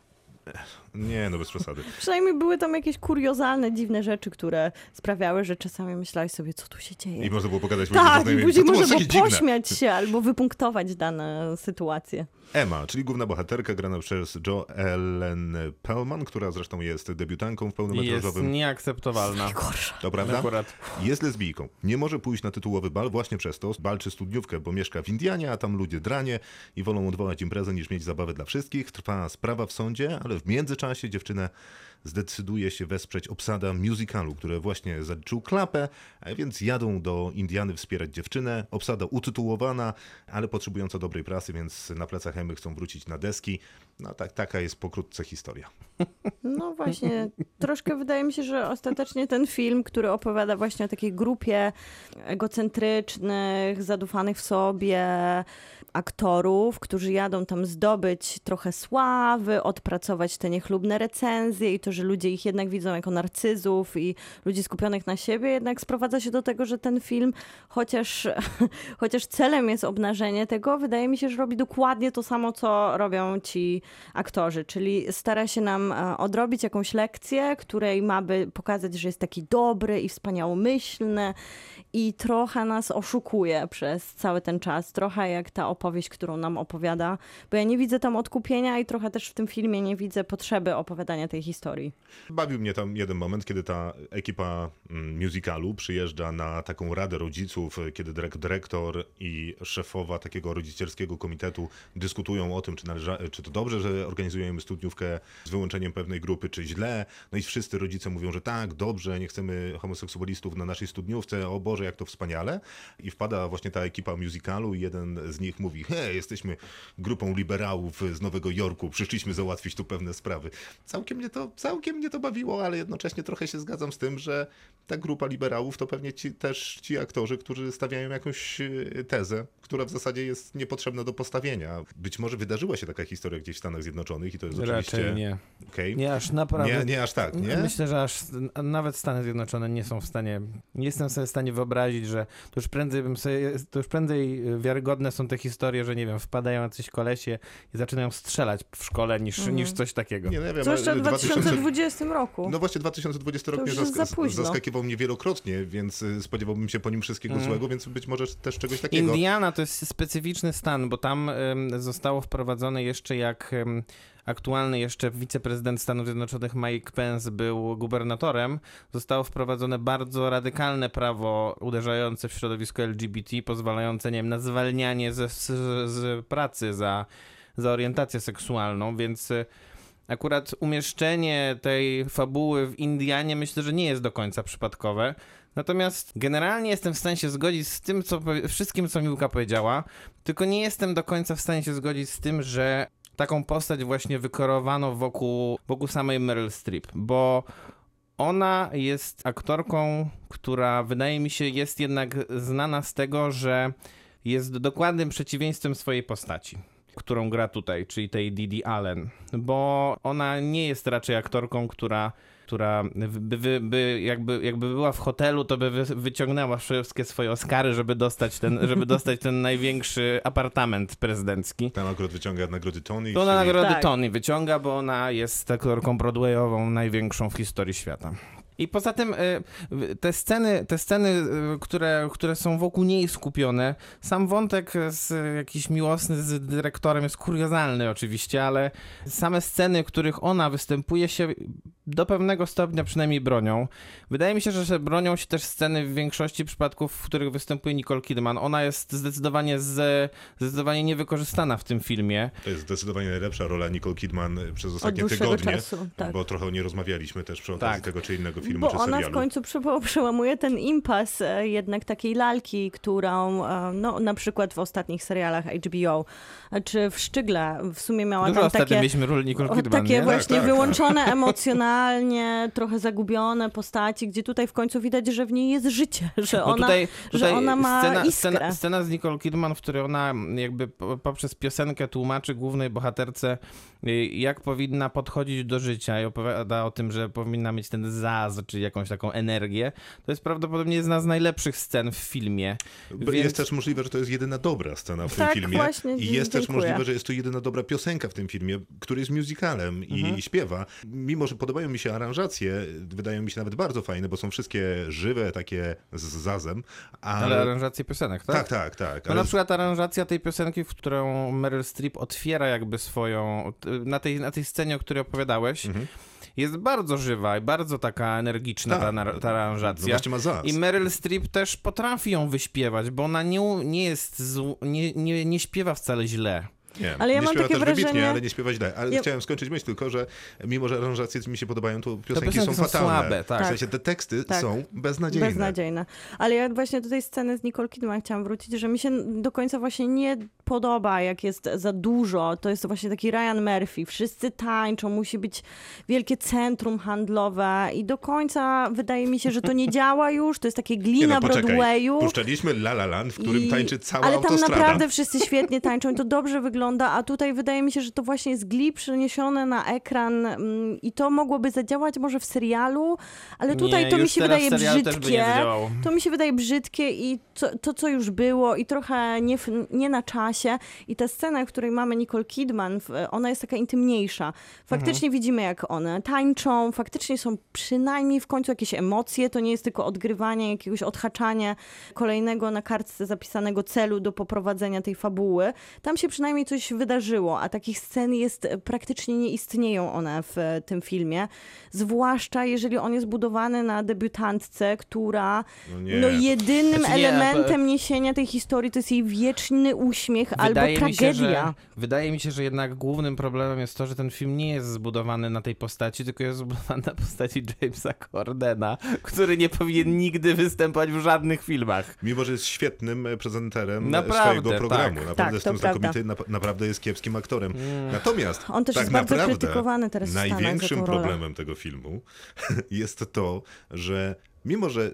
Nie, no bez przesady. Przynajmniej były tam jakieś kuriozalne, dziwne rzeczy, które sprawiały, że czasami myślałeś sobie, co tu się dzieje. I można było pogadać tak, i później było można było dziwne? pośmiać się albo wypunktować dane sytuacje. Emma, czyli główna bohaterka grana przez Jo Ellen Pellman, która zresztą jest debiutanką w I jest pełnometrażowym. nieakceptowalna. Gorsza. To prawda? Akurat. Jest lesbijką. Nie może pójść na tytułowy bal właśnie przez to. Balczy studniówkę, bo mieszka w Indianie, a tam ludzie dranie i wolą odwołać imprezę niż mieć zabawę dla wszystkich. Trwa sprawa w sądzie, ale w międzyczasie dziewczynę zdecyduje się wesprzeć obsada musicalu, które właśnie zaliczył klapę, więc jadą do Indiany wspierać dziewczynę. Obsada utytułowana, ale potrzebująca dobrej prasy, więc na plecach Emy chcą wrócić na deski. No tak, taka jest pokrótce historia. No właśnie, troszkę wydaje mi się, że ostatecznie ten film, który opowiada właśnie o takiej grupie egocentrycznych, zadufanych w sobie aktorów, którzy jadą tam zdobyć trochę sławy, odpracować te niechlubne recenzje i to, że ludzie ich jednak widzą jako narcyzów i ludzi skupionych na siebie, jednak sprowadza się do tego, że ten film, chociaż, chociaż celem jest obnażenie tego, wydaje mi się, że robi dokładnie to samo, co robią ci aktorzy, czyli stara się nam e, odrobić jakąś lekcję, której ma by pokazać, że jest taki dobry i wspaniałomyślny i trochę nas oszukuje przez cały ten czas. Trochę jak ta opowieść, którą nam opowiada, bo ja nie widzę tam odkupienia i trochę też w tym filmie nie widzę potrzeby opowiadania tej historii. Bawił mnie tam jeden moment, kiedy ta ekipa mm, musicalu przyjeżdża na taką radę rodziców, kiedy dyrek- dyrektor i szefowa takiego rodzicielskiego komitetu dyskutują o tym, czy, należa, czy to dobrze, że organizujemy studniówkę z wyłączeniem pewnej grupy, czy źle. No i wszyscy rodzice mówią, że tak, dobrze, nie chcemy homoseksualistów na naszej studniówce, o Boże, jak to wspaniale. I wpada właśnie ta ekipa musicalu i jeden z nich mówi, hej, jesteśmy grupą liberałów z Nowego Jorku, przyszliśmy załatwić tu pewne sprawy. Całkiem mnie to, całkiem mnie to bawiło, ale jednocześnie trochę się zgadzam z tym, że ta grupa liberałów to pewnie ci, też ci aktorzy, którzy stawiają jakąś e, tezę, która w zasadzie jest niepotrzebna do postawienia. Być może wydarzyła się taka historia gdzieś w Stanach Zjednoczonych i to jest oczywiście... Raczej nie. Okej. Nie aż naprawdę. Nie, nie aż tak, nie? Myślę, że aż nawet Stany Zjednoczone nie są w stanie, nie jestem sobie w stanie wyobrazić, że to już prędzej bym sobie, to już prędzej wiarygodne są te historie, że nie wiem, wpadają jacyś kolesie i zaczynają strzelać w szkole niż, Mhm. niż coś takiego. Nie, no ja wiem, Zwłaszcza w 2000 2020 roku. No właśnie 2020 rok mnie zask- zaskakiwał mnie wielokrotnie, więc y, spodziewałbym się po nim wszystkiego Mhm. złego, więc być może też czegoś takiego. Indiana to jest specyficzny stan, bo tam zostało wprowadzone jeszcze jak aktualny jeszcze wiceprezydent Stanów Zjednoczonych Mike Pence był gubernatorem, zostało wprowadzone bardzo radykalne prawo uderzające w środowisko LGBT, pozwalające, nie wiem, na zwalnianie ze, z, z pracy za, za orientację seksualną, więc y, akurat umieszczenie tej fabuły w Indianie myślę, że nie jest do końca przypadkowe. Natomiast generalnie jestem w stanie się zgodzić z tym, co wszystkim, co Miłka powiedziała, tylko nie jestem do końca w stanie się zgodzić z tym, że taką postać właśnie wykorowano wokół, wokół samej Meryl Streep, bo ona jest aktorką, która wydaje mi się jest jednak znana z tego, że jest dokładnym przeciwieństwem swojej postaci którą gra tutaj, czyli tej Didi Allen, bo ona nie jest raczej aktorką, która, która by, by, by jakby, jakby była w hotelu, to by wy, wyciągnęła wszystkie swoje Oscary, żeby dostać ten, żeby dostać ten największy apartament prezydencki. Tam akurat wyciąga nagrody Tony. To czyli- nagrody Tak. Tony wyciąga, bo ona jest aktorką broadwayową największą w historii świata. I poza tym y, te sceny, te sceny y, które, które są wokół niej skupione, sam wątek z jakiś miłosny z dyrektorem jest kuriozalny oczywiście, ale same sceny, w których ona występuje się do pewnego stopnia przynajmniej bronią. Wydaje mi się, że bronią się też sceny w większości przypadków, w których występuje Nicole Kidman. Ona jest zdecydowanie, z, zdecydowanie niewykorzystana w tym filmie. To jest zdecydowanie najlepsza rola Nicole Kidman przez ostatnie tygodnie, czasu, tak. bo trochę nie rozmawialiśmy też przy okazji Tak. tego czy innego filmu Bo czy ona serialu. w końcu prze- przełamuje ten impas e, jednak takiej lalki, którą e, no, na przykład w ostatnich serialach HBO, e, czy w Szczygle w sumie miała Dużo tam takie... mieliśmy ról Nicole O, Kidman, takie nie? właśnie Tak, tak, wyłączone emocjonalnie, trochę zagubione postaci, gdzie tutaj w końcu widać, że w niej jest życie, że ona, tutaj, że tutaj ona ma scena, iskrę. scena, scena z Nicole Kidman, w której ona jakby po- poprzez piosenkę tłumaczy głównej bohaterce, y, jak powinna podchodzić do życia i opowiada o tym, że powinna mieć ten zaz, czyli jakąś taką energię. To jest prawdopodobnie jedna z najlepszych scen w filmie. Bo Więc- Jest też możliwe, że to jest jedyna dobra scena w tym Tak, filmie. właśnie, I jest też dziękuję. możliwe, że jest to jedyna dobra piosenka w tym filmie, który jest musicalem i Mhm. śpiewa. Mimo, że podobają mi się aranżacje, wydają mi się nawet bardzo fajne, bo są wszystkie żywe, takie z zazem. Ale, Ale aranżacje piosenek, tak? tak, tak, tak. No ale na przykład aranżacja tej piosenki, w którą Meryl Streep otwiera jakby swoją, na tej, na tej scenie, o której opowiadałeś, Mhm. jest bardzo żywa i bardzo taka energiczna Tak. ta, ta no aranżacja. zaz. I Meryl Streep też potrafi ją wyśpiewać, bo ona nie, nie jest, zł, nie, nie, nie śpiewa wcale źle. Nie, Ale ja nie mam takie też wybitnie, wrażenie- ale nie śpiewa źle. Ale Ja- chciałem skończyć myśl tylko, że mimo, że aranżacje mi się podobają, to piosenki, piosenki są są fatalne. słabe, tak. W sensie te teksty Tak. są beznadziejne. Beznadziejna. Ale ja właśnie do tej sceny z Nicole Kidman chciałam wrócić, że mi się do końca właśnie nie podoba, jak jest za dużo. To jest właśnie taki Ryan Murphy. Wszyscy tańczą, musi być wielkie centrum handlowe i do końca wydaje mi się, że to nie działa już. To jest takie Nie glina no, poczekaj. Broadwayu. Puszczaliśmy La La Land, w którym I- tańczy cała Ale tam autostrada. naprawdę wszyscy świetnie tańczą i to dobrze wygląda, a tutaj wydaje mi się, że to właśnie jest gli przeniesione na ekran mm, i to mogłoby zadziałać może w serialu, ale tutaj nie, to mi się wydaje nie brzydkie. To mi się wydaje brzydkie i to, to co już było i trochę nie, nie na czasie się i ta scena, w której mamy Nicole Kidman, w- ona jest taka intymniejsza. Faktycznie widzimy, jak one tańczą, faktycznie są przynajmniej w końcu jakieś emocje, to nie jest tylko odgrywanie, jakiegoś odhaczania kolejnego na kartce zapisanego celu do poprowadzenia tej fabuły. Tam się przynajmniej coś wydarzyło, a takich scen jest e, praktycznie nie istnieją one w e, tym filmie. Zwłaszcza jeżeli on jest budowany na debiutantce, która No nie. no jedynym Znaczy nie, elementem niesienia tej historii to jest jej wieczny uśmiech Wydaje albo mi, się, że, tragedia. wydaje mi się, że jednak głównym problemem jest to, że ten film nie jest zbudowany na tej postaci, tylko jest zbudowany na postaci Jamesa Cordena, który nie powinien nigdy występować w żadnych filmach. Mimo, że jest świetnym e, prezenterem e, Naprawdę, swojego programu. tak. Naprawdę Tak, jest znakomity, nap- naprawdę jest kiepskim aktorem. Natomiast On też tak jest bardzo naprawdę krytykowany teraz największym problemem tego filmu jest to, że mimo, że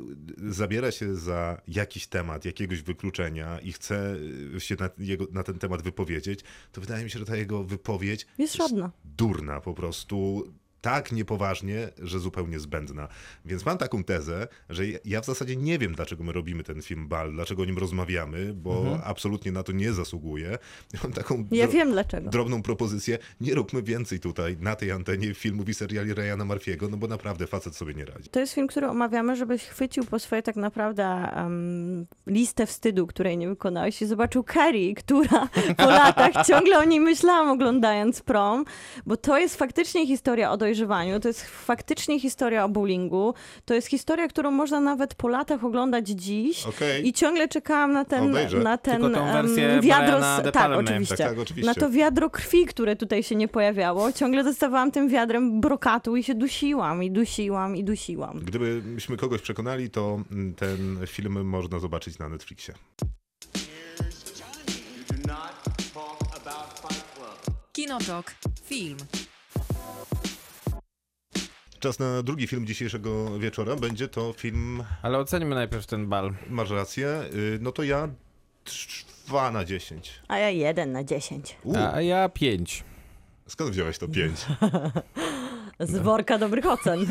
zabiera się za jakiś temat, jakiegoś wykluczenia i chce się na, jego, na ten temat wypowiedzieć, to wydaje mi się, że ta jego wypowiedź Jest żadna. durna po prostu. Tak niepoważnie, że zupełnie zbędna. Więc mam taką tezę, że ja- w zasadzie nie wiem, dlaczego my robimy ten film Bal, dlaczego o nim rozmawiamy, bo absolutnie na to nie zasługuje. Mam taką Ja wiem dlaczego. drobną propozycję. Nie róbmy więcej tutaj na tej antenie filmów i seriali Ryana Murphy'ego, no bo naprawdę facet sobie nie radzi. To jest film, który omawiamy, żebyś chwycił po swoje tak naprawdę em, listę wstydu, której nie wykonałeś i zobaczył Carrie, która po latach ciągle o niej myślałam oglądając prom, bo to jest faktycznie historia o dojrzewaniu, to jest faktycznie historia o bowlingu, to jest historia, którą można nawet po latach oglądać dziś Okej. i ciągle czekałam na ten, Obejrzę. na ten Tylko tą em, wersję wiadro, De tak, oczywiście. Tak, tak, oczywiście. na to wiadro krwi, które tutaj się nie pojawiało, ciągle dostawałam tym wiadrem brokatu i się dusiłam, i dusiłam, i dusiłam. Gdybyśmy kogoś przekonali, to mm, ten film można zobaczyć na Netflixie. Kinotok. Film. Czas na drugi film dzisiejszego wieczora. Będzie to film, Ale ocenimy najpierw ten bal. masz rację, y, no to ja 2 na 10. A ja jeden na dziesięć. U, A ja pięć. skąd wziąłeś to 5? Z worka dobrych ocen.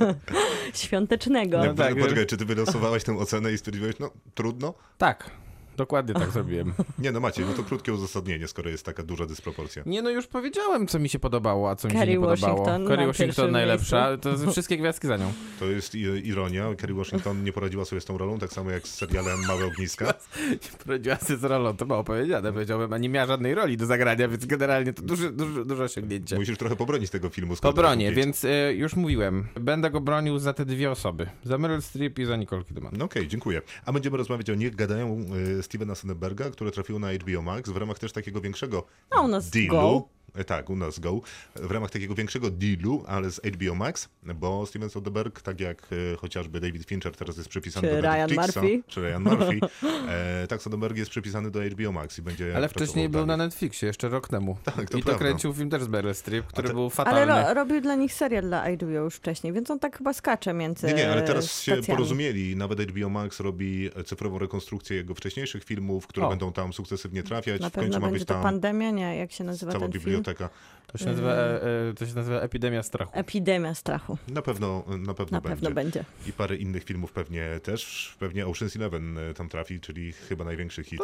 Świątecznego. No tak, Poczekaj, czy ty wylosowałeś tę ocenę i stwierdziłeś, no trudno? Tak, dokładnie tak zrobiłem. Nie no Maciej, no to krótkie uzasadnienie, skoro jest taka duża dysproporcja. Nie no, już powiedziałem, co mi się podobało, a co mi się Kerry nie podobało. Washington Kerry na Washington najlepsza, to wszystkie gwiazdki za nią. To jest ironia, Kerry Washington nie poradziła sobie z tą rolą, tak samo jak z serialem Małe Ogniska. Poradziła sobie z rolą, to mało powiedziane, powiedziałbym, a nie miała żadnej roli do zagrania, więc generalnie to duże, duże, duże osiągnięcie. Musisz trochę pobronić tego filmu. Po skoro bronie, pięć. więc y, już mówiłem, będę go bronił za te dwie osoby. Za Meryl Streep i za Nicole Kidman. No okej, dziękuję. A będziemy rozmawiać o Niech gadają y, Stevena Sonnenberga, które trafiło na HBO Max w ramach też takiego większego A u nas dealu. Go. E, Tak, u nas Go. W ramach takiego większego dealu, ale z HBO Max, bo Steven Soderbergh, tak jak e, chociażby David Fincher teraz jest przypisany Czy do Ryan Netflixa, Murphy. czy Ryan Murphy, e, tak Soderbergh jest przypisany do HBO Max i będzie Ale wcześniej był na. Netflixie, jeszcze rok temu. Tak, to I to kręcił film też z Meryl Streep, który te- był Ale fatalny. ro, robił dla nich serial dla HBO już wcześniej, więc on tak chyba skacze między Nie, nie, ale teraz się stacjami. porozumieli. Nawet HBO Max robi cyfrową rekonstrukcję jego wcześniejszych filmów, które O. będą tam sukcesywnie trafiać. Na w końcu pewno ma będzie być to tam pandemia, nie? Jak się nazywa cała ten film? biblioteka. To się nazywa, e, e, to się nazywa Epidemia Strachu. Epidemia strachu. Na pewno, na pewno Na będzie. pewno będzie. I parę innych filmów pewnie też. Pewnie Ocean's Eleven e, tam trafi, czyli chyba największy hit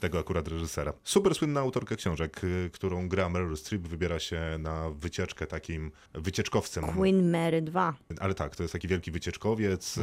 tego akurat reżysera. Super słynna autorka książek, którą gra Meryl Streep, wybiera się na wycieczkę takim wycieczkowcem. Queen Mary 2. Ale tak, to jest taki wielki wycieczkowiec, y,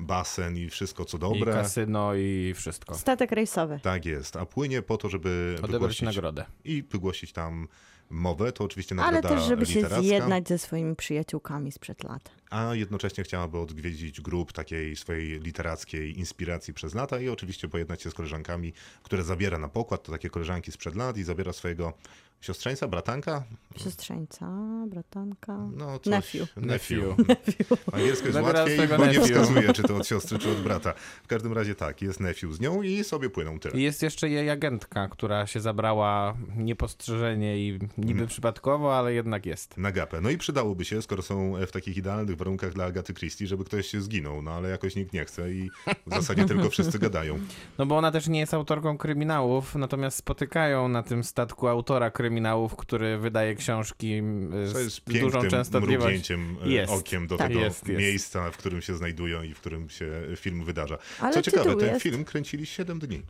basen i wszystko co I dobre. kasyno i wszystko. Statek rejsowy. Tak jest, a płynie po to, żeby Odebrać wygłosić nagrodę. i wygłosić tam mowę, to oczywiście Ale nagroda też, żeby się literacka, zjednać ze swoimi przyjaciółkami sprzed lat. a jednocześnie chciałaby odwiedzić grup takiej swojej literackiej inspiracji przez lata i oczywiście pojednać się z koleżankami, które zabiera na pokład, to takie koleżanki sprzed lat i zabiera swojego siostrzeńca, bratanka, Siostrzeńca, bratanka. no coś. Nephew. Nephew. Angielsko jest Zabiera łatwiej, bo nie nephew. wskazuje, czy to od siostry, czy od brata. W każdym razie tak, jest nephew z nią i sobie płyną tyle. I jest jeszcze jej agentka, która się zabrała niepostrzeżenie i Niby przypadkowo, ale jednak jest. na gapę. No i przydałoby się, skoro są w takich idealnych warunkach dla Agaty Christie, żeby ktoś się zginął, no ale jakoś nikt nie chce i w zasadzie tylko wszyscy gadają. No bo ona też nie jest autorką kryminałów, natomiast spotykają na tym statku autora kryminałów, który wydaje książki To z jest dużą pięknym częstotliwością. e, Jest. okiem do Tak. tego Jest, jest. miejsca, w którym się znajdują i w którym się film wydarza. Ale Co ciekawe, ten jest- film kręcili 7 dni.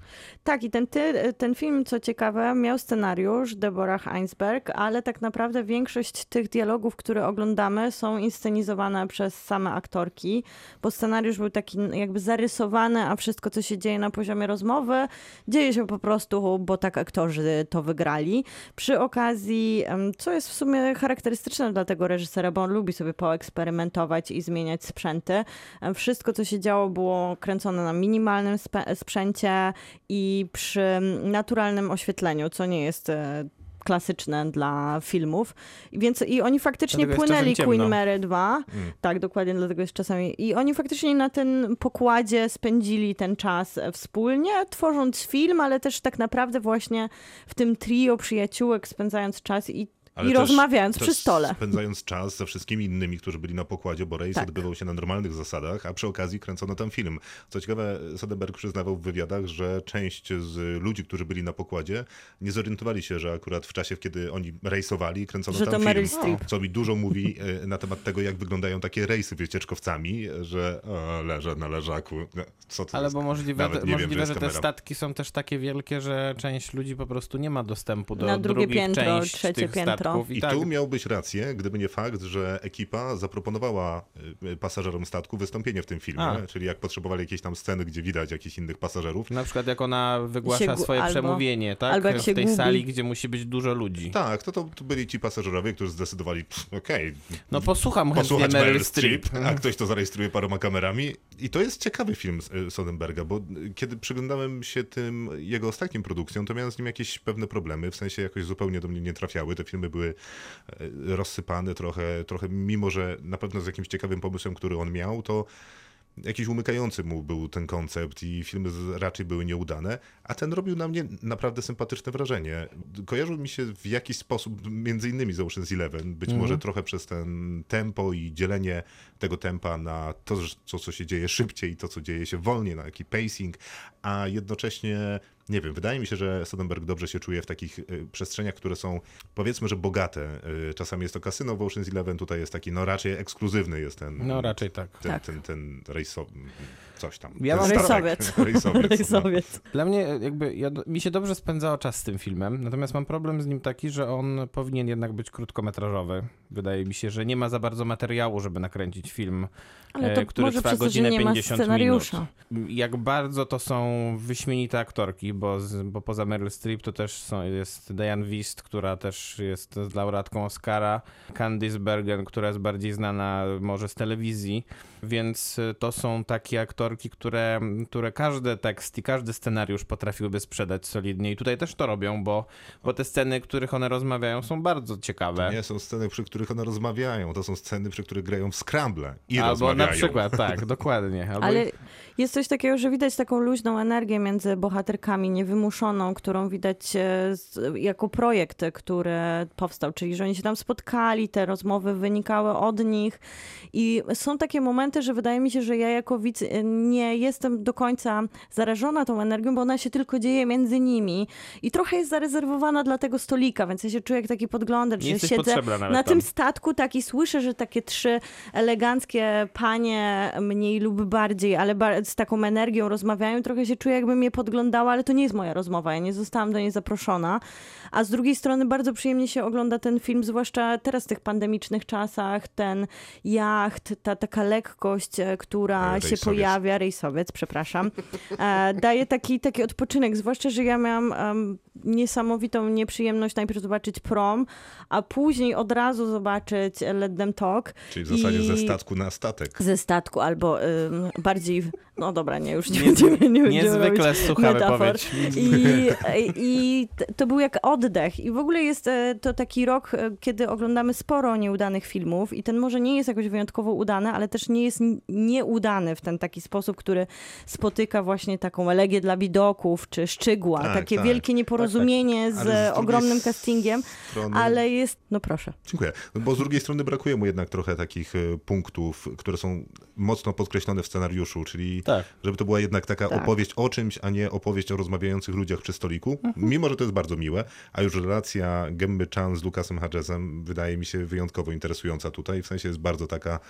Tak, i ten, ty, ten film, co ciekawe, miał scenariusz Deborah Heinsberg, ale tak naprawdę większość tych dialogów, które oglądamy, są inscenizowane przez same aktorki, bo scenariusz był taki jakby zarysowany, a wszystko, co się dzieje na poziomie rozmowy, dzieje się po prostu, bo tak aktorzy to wygrali. Przy okazji, em, co jest w sumie charakterystyczne dla tego reżysera, bo on lubi sobie poeksperymentować i zmieniać sprzęty. Wszystko, co się działo, było kręcone na minimalnym sprzęcie i przy naturalnym oświetleniu, co nie jest e, klasyczne dla filmów. Więc i oni faktycznie Dlatego płynęli Queen. Mary 2. Mm. Tak, dokładnie, dlatego jest czasami. I oni faktycznie na tym pokładzie spędzili ten czas wspólnie, tworząc film, ale też tak naprawdę właśnie w tym trio przyjaciółek spędzając czas i, Ale i rozmawiając przy stole. Spędzając czas ze wszystkimi innymi, którzy byli na pokładzie, bo rejs Tak. odbywał się na normalnych zasadach, a przy okazji kręcono tam film. Co ciekawe, Soderbergh przyznawał w wywiadach, że część z ludzi, którzy byli na pokładzie, nie zorientowali się, że akurat w czasie, kiedy oni rejsowali, kręcono Że tam to film. Co mi dużo mówi e, na temat tego, jak wyglądają takie rejsy wycieczkowcami, że o, leżę na leżaku. No, Co to Ale jest? bo możliwe, Nawet nie wiem, możliwe jest że te kamera. statki są też takie wielkie, że część ludzi po prostu nie ma dostępu do Na drugie drugich piętro, trzecie piętro. Statków. I tak, tu miałbyś rację, gdyby nie fakt, że ekipa zaproponowała y, pasażerom statku wystąpienie w tym filmie, A. czyli jak potrzebowali jakieś tam sceny, gdzie widać jakichś innych pasażerów. Na przykład jak ona wygłasza Się swoje albo- przemówienie, tak? albo jak w się tej gubi. sali, gdzie musi być dużo ludzi. Tak, to, to, to byli ci pasażerowie, którzy zdecydowali, "Pff, okej, No posłucham posłuchać Meryl Meryl Streep. A ktoś to zarejestruje paroma kamerami. I to jest ciekawy film y, Soderberga, bo y, kiedy przyglądałem się tym jego ostatnim produkcjom, to miałem z nim jakieś pewne problemy, w sensie jakoś zupełnie do mnie nie trafiały. Te filmy były y, rozsypane trochę, trochę mimo że na pewno z jakimś ciekawym pomysłem, który on miał, to jakiś umykający mu był ten koncept i filmy raczej były nieudane, a ten robił na mnie naprawdę sympatyczne wrażenie. Kojarzył mi się w jakiś sposób, między innymi z Ocean's Eleven, być może trochę przez ten tempo i dzielenie tego tempa na to, co, co się dzieje szybciej i to, co dzieje się wolniej, na taki pacing, a jednocześnie nie wiem, wydaje mi się, że Soderbergh dobrze się czuje w takich y, przestrzeniach, które są powiedzmy, że bogate. Y, czasami jest to kasyno w Ocean's Eleven, tutaj jest taki, no raczej ekskluzywny jest ten, No raczej tak. ten, Tak. ten, ten rejsowy, coś tam. Ja mam-. Rejsowiec. Rejsowiec. no. Rejsowiec. Dla mnie jakby, ja, mi się dobrze spędzało czas z tym filmem, natomiast mam problem z nim taki, że on powinien jednak być krótkometrażowy. Wydaje mi się, że nie ma za bardzo materiału, żeby nakręcić film, Ale e, to który może trwa przez to, że godzinę nie ma 50 scenariusza. minut. Jak bardzo to są wyśmienite aktorki, bo, z, bo poza Meryl Streep to też są, jest Diane Wist, która też jest laureatką Oscara, Candice Bergen, która jest bardziej znana może z telewizji, więc y, to są takie aktorki, które, które każdy tekst i każdy scenariusz potrafiłyby sprzedać solidnie i tutaj też to robią, bo, bo te sceny, których one rozmawiają są bardzo ciekawe. To nie są sceny, przy których one rozmawiają, to są sceny, przy których grają w Scramble i Albo rozmawiają. na przykład, tak, dokładnie. Albo Ale jest coś takiego, że widać taką luźną energię między bohaterkami, niewymuszoną, którą widać e, z, jako projekt, który powstał, czyli że oni się tam spotkali, te rozmowy wynikały od nich i są takie momenty, że wydaje mi się, że ja jako widz e, nie jestem do końca zarażona tą energią, bo ona się tylko dzieje między nimi i trochę jest zarezerwowana dla tego stolika, więc ja się czuję jak taki podglądacz, Nie że siedzę na tym statku tak i słyszę, że takie trzy eleganckie panie mniej lub bardziej, ale z taką energią rozmawiają. Trochę się czuję, jakby mnie podglądała, ale to nie jest moja rozmowa. Ja nie zostałam do niej zaproszona. A z drugiej strony bardzo przyjemnie się ogląda ten film, zwłaszcza teraz w tych pandemicznych czasach. Ten jacht, ta taka lekkość, e, która się Rejsowiec. pojawia, rejsowiec, przepraszam, e, daje taki, taki odpoczynek. Zwłaszcza, że ja miałam em, niesamowitą nieprzyjemność najpierw zobaczyć prom, a później od razu zobaczyć Let Them Talk. Czyli w zasadzie I- ze statku na statek. Ze statku, albo ym, bardziej, w- no dobra, nie, już nie będziemy, nie Niezwykle sucha metafor. wypowiedź. I, I to był jak oddech. I w ogóle jest e, to taki rok, e, kiedy oglądamy sporo nieudanych filmów i ten może nie jest jakoś wyjątkowo udany, ale też nie jest n- nieudany w ten taki sposób, który spotyka właśnie taką elegię dla widoków, czy szczygła, Tak, takie tak. wielkie nieporozumienie z, Ale z drugiej ogromnym castingiem, Strony... ale jest, no proszę. Dziękuję. No Bo z drugiej strony brakuje mu jednak trochę takich e, punktów, które są mocno podkreślone w scenariuszu, czyli Tak. żeby to była jednak taka Tak. opowieść o czymś, a nie opowieść o rozmawiających ludziach przy stoliku, Mhm. mimo że to jest bardzo miłe, a już relacja Gemmy Chan z Lucasem Hedgesem wydaje mi się wyjątkowo interesująca tutaj, w sensie jest bardzo taka,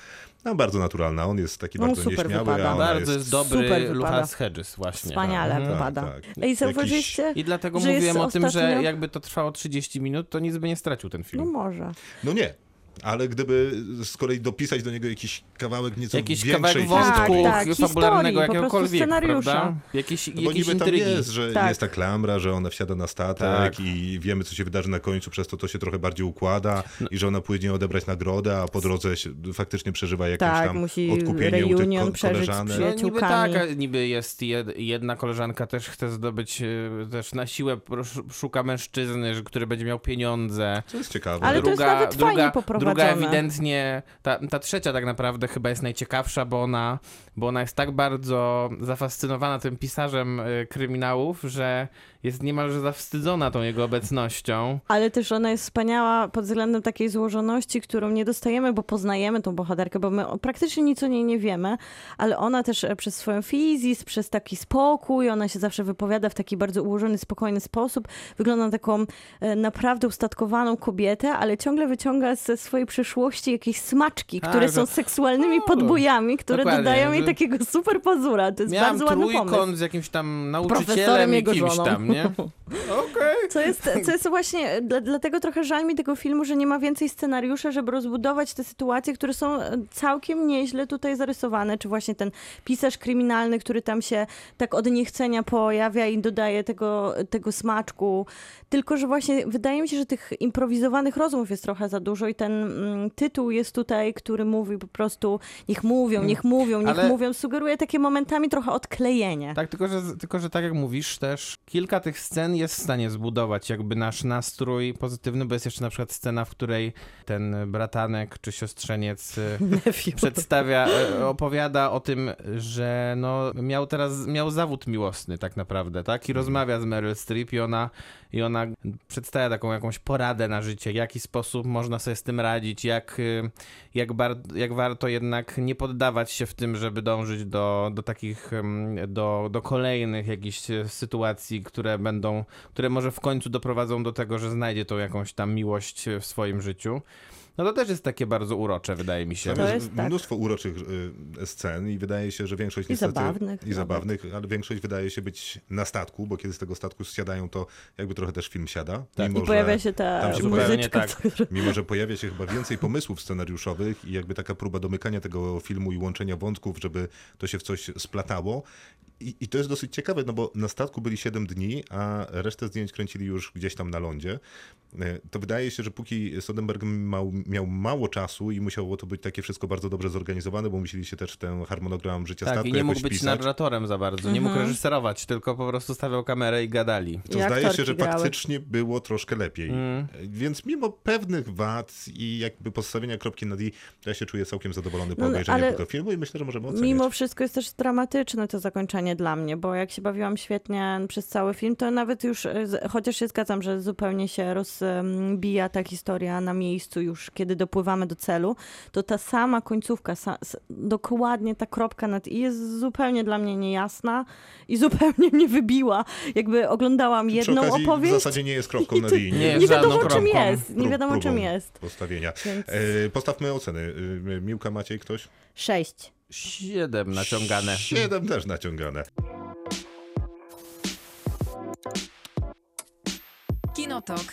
no bardzo naturalna, on jest taki No, bardzo super nieśmiały, wypada. a ona Bardzo jest... dobry. Lucas Hedges właśnie. Wspaniale Mhm. wypada. tak. Ej, Jakiś- zauważyliście, I dlatego że jest mówiłem o tym, że ostatnio- jakby to trwało 30 minut, to nic by nie stracił ten No film. może. No nie. Ale gdyby z kolei dopisać do niego jakiś kawałek nieco Jakiś większej kawałek wątku Tak, tak, fabularnego historii, po prostu jakiegokolwiek, scenariusza. Jakiś, No bo niby tam intrygi. jest, że Tak. jest ta klamra, że ona wsiada na statek Tak. i wiemy, co się wydarzy na końcu, przez to to się trochę bardziej układa i że ona pójdzie odebrać nagrodę, a po drodze się, faktycznie przeżywa jakieś Tak, tam musi odkupienie u tych ko- koleżanek. No, niby tak, niby jest jed, jedna koleżanka też chce zdobyć, e, też na siłę szuka mężczyzny, który będzie miał pieniądze. Co jest ciekawe. Ale to jest nawet fajnie druga, poprowadzone. Druga ewidentnie, ta, ta trzecia tak naprawdę chyba jest najciekawsza, bo ona, bo ona jest tak bardzo zafascynowana tym pisarzem e, kryminałów, że jest niemalże zawstydzona tą jego obecnością. Ale też ona jest wspaniała pod względem takiej złożoności, którą nie dostajemy, bo poznajemy tą bohaterkę, bo my o- praktycznie nic o niej nie wiemy, ale ona też e, przez swoją fizis, przez taki spokój, ona się zawsze wypowiada w taki bardzo ułożony, spokojny sposób. Wygląda na taką e, naprawdę ustatkowaną kobietę, ale ciągle wyciąga ze swojej przyszłości jakieś smaczki, Tak, które że- są seksualnymi No, podbojami, które dokładnie, dodają jej że- takiego super pazura. To jest bardzo ładny pomysł. z jakimś tam nauczycielem i jego kimś żoną. tam, nie? Okej. Co jest, co jest właśnie, dla, dlatego trochę żal mi tego filmu, że nie ma więcej scenariusza, żeby rozbudować te sytuacje, które są e, całkiem nieźle tutaj zarysowane, czy właśnie ten pisarz kryminalny, który tam się tak od niechcenia pojawia i dodaje tego, tego smaczku. Tylko, że właśnie wydaje mi się, że tych improwizowanych rozmów jest trochę za dużo i ten mm, tytuł jest tutaj, który mówi po prostu niech mówią, niech mówią, niech Ale- mówią, sugeruje takie momentami trochę odklejenie. Tak, tylko że, tylko że tak jak mówisz też, kilka tych scen jest w stanie zbudować jakby nasz nastrój pozytywny, bo jest jeszcze na przykład scena, w której ten bratanek czy siostrzeniec y, Nephew. przedstawia, e, opowiada o tym, że no miał teraz, miał zawód miłosny tak naprawdę, tak? I rozmawia z Meryl Streep i ona, i ona przedstawia taką jakąś poradę na życie, w jaki sposób można sobie z tym radzić, jak, y, jak, bar, jak warto jednak nie poddawać się w tym, żeby dążyć do, do takich, ym, do, do kolejnych jakichś sytuacji, które będą, które może w końcu doprowadzą do tego, że znajdzie tą jakąś tam miłość w swoim życiu. No to też jest takie bardzo urocze, wydaje mi się. To jest, tak. mnóstwo uroczych y, scen i wydaje się, że większość I niestety... zabawnych I zabawnych, ale większość wydaje się być na statku, bo kiedy z tego statku zsiadają, to jakby trochę też film siada. Tak. mimo, I pojawia się ta tam się muzyczka. pojawia, która- mimo, że pojawia się chyba więcej pomysłów scenariuszowych i jakby taka próba domykania tego filmu i łączenia wątków, żeby to się w coś splatało. I, I to jest dosyć ciekawe, no bo na statku byli 7 dni, a resztę zdjęć kręcili już gdzieś tam na lądzie. E, To wydaje się, że póki Soderbergh miał, miał mało czasu i musiało to być takie wszystko bardzo dobrze zorganizowane, bo musieli się też ten harmonogram życia Tak, statku i nie mógł być wpisać. narratorem za bardzo, nie mógł reżyserować, tylko po prostu stawiał kamerę i gadali. To I zdaje się, że grały. faktycznie było troszkę lepiej. Mm. Więc mimo pewnych wad i jakby postawienia kropki na D, to ja się czuję całkiem zadowolony po No, obejrzeniu ale tego filmu i myślę, że możemy oceniać. Mimo wszystko jest też dramatyczne to zakończenie dla mnie, bo jak się bawiłam świetnie przez cały film, to nawet już, e, chociaż się zgadzam, że zupełnie się rozbija ta historia na miejscu już, kiedy dopływamy do celu, to ta sama końcówka, sa, dokładnie ta kropka nad i jest zupełnie dla mnie niejasna i zupełnie mnie wybiła. Jakby oglądałam Przy jedną okazji opowieść w zasadzie nie jest kropką i na to- D. Nie Nie, nie wiadomo czym kropką. jest, nie Prób- wiadomo czym próbą jest. postawienia. Więc E, postawmy oceny. E, Miłka Maciej ktoś? sześć. Siedem naciągane. Siedem też naciągane. Kinotok.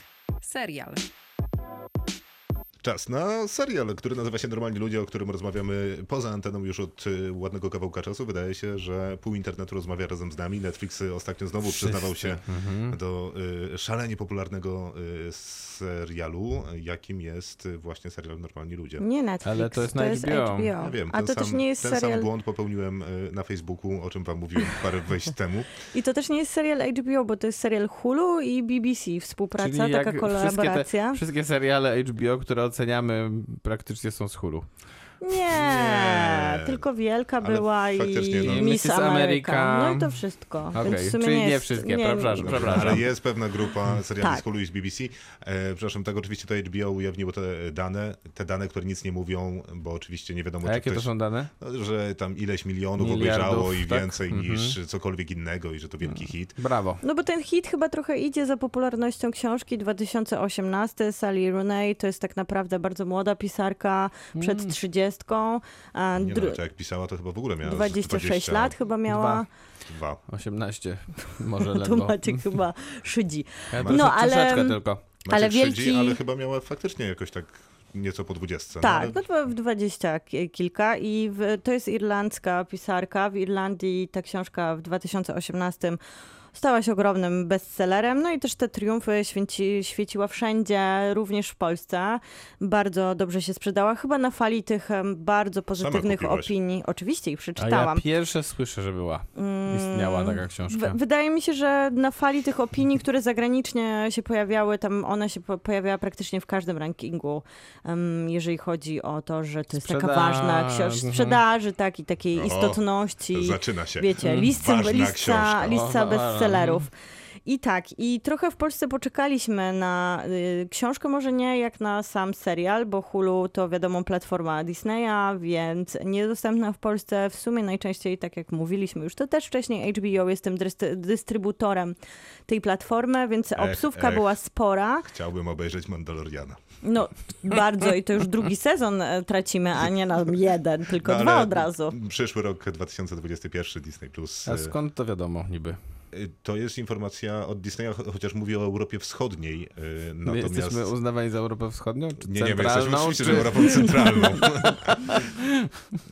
Serial. Czas na serial, który nazywa się Normalni Ludzie, o którym rozmawiamy poza anteną już od y, ładnego kawałka czasu. Wydaje się, że pół internetu rozmawia razem z nami. Netflix ostatnio znowu przyznawał się Mhm. do y, szalenie popularnego y, serialu, jakim jest właśnie serial Normalni Ludzie. Nie Netflix, Ale to jest na HBO. Ja wiem, A ten to sam, też nie jest ten serial... sam błąd popełniłem na Facebooku, o czym wam mówiłem parę wejść temu. I to też nie jest serial HBO, bo to jest serial Hulu i BBC. Współpraca, Czyli taka wszystkie te- kolaboracja. Wszystkie seriale HBO, które oceniamy, praktycznie są z Hulu. Nie, Nie. tylko Wielka Ale była i no. Miss. Ameryka. No i to wszystko. Okej, Więc w sumie czyli nie jest- wszystkie, przepraszam, przepraszam. Ale jest pewna grupa seriali Tak. z Hulu i z BBC. E, przepraszam, tak oczywiście to HBO ujawniło te dane, te dane, które nic nie mówią, bo oczywiście nie wiadomo, A czy jakie to ktoś, są dane? no, że tam ileś milionów Miliardów, obejrzało i tak? więcej Mhm. niż cokolwiek innego i że to wielki hit. Brawo. No bo ten hit chyba trochę idzie za popularnością książki 2018. Sally Rooney to jest tak naprawdę bardzo młoda pisarka, przed Mm. 30. A Nie dru- no, to jak pisała, to chyba w ogóle miała z 26 lat chyba miała. Dwa. 18, może Tu ledwo. Maciek chyba szydzi. Ja No, no, ale- Troszeczkę tylko. Maciek Ale szydzi, wielki- ale chyba miała faktycznie jakoś tak nieco po 20. Tak, no, no to w 20 ki- kilka i w, to jest irlandzka pisarka. W Irlandii ta książka w 2018 stała się ogromnym bestsellerem. No i też te triumfy święci, świeciła wszędzie, również w Polsce. Bardzo dobrze się sprzedała. Chyba na fali tych bardzo pozytywnych opinii. Oczywiście ich A przeczytałam. ja pierwsze słyszę, że była. Istniała taka książka. W, wydaje mi się, że na fali tych opinii, które zagranicznie się pojawiały, tam ona się po, pojawiała praktycznie w każdym rankingu, em, jeżeli chodzi o to, że to jest taka Sprzedaż, ważna książka mhm. sprzedaży, tak, i takiej O, istotności. Zaczyna się. Wiecie, listca, Ważna listca, listca O, bestsellerów. I tak, i trochę w Polsce poczekaliśmy na y, książkę, może nie jak na sam serial, bo Hulu to wiadomo platforma Disneya, więc niedostępna w Polsce w sumie najczęściej, tak jak mówiliśmy już, to też wcześniej HBO jest tym dystry- dystrybutorem tej platformy, więc Ech, obsówka ech. była spora. Chciałbym obejrzeć Mandaloriana. No bardzo i to już drugi sezon e, tracimy, a nie na jeden, tylko No, dwa od razu. Przyszły rok 2021 Disney Plus. A skąd to wiadomo niby? To jest informacja od Disneya, cho- chociaż mówi o Europie Wschodniej. y, My Natomiast... jesteśmy uznawani za Europę Wschodnią? Czy Nie, nie, my jesteśmy oczywiście czy... że Europą centralną.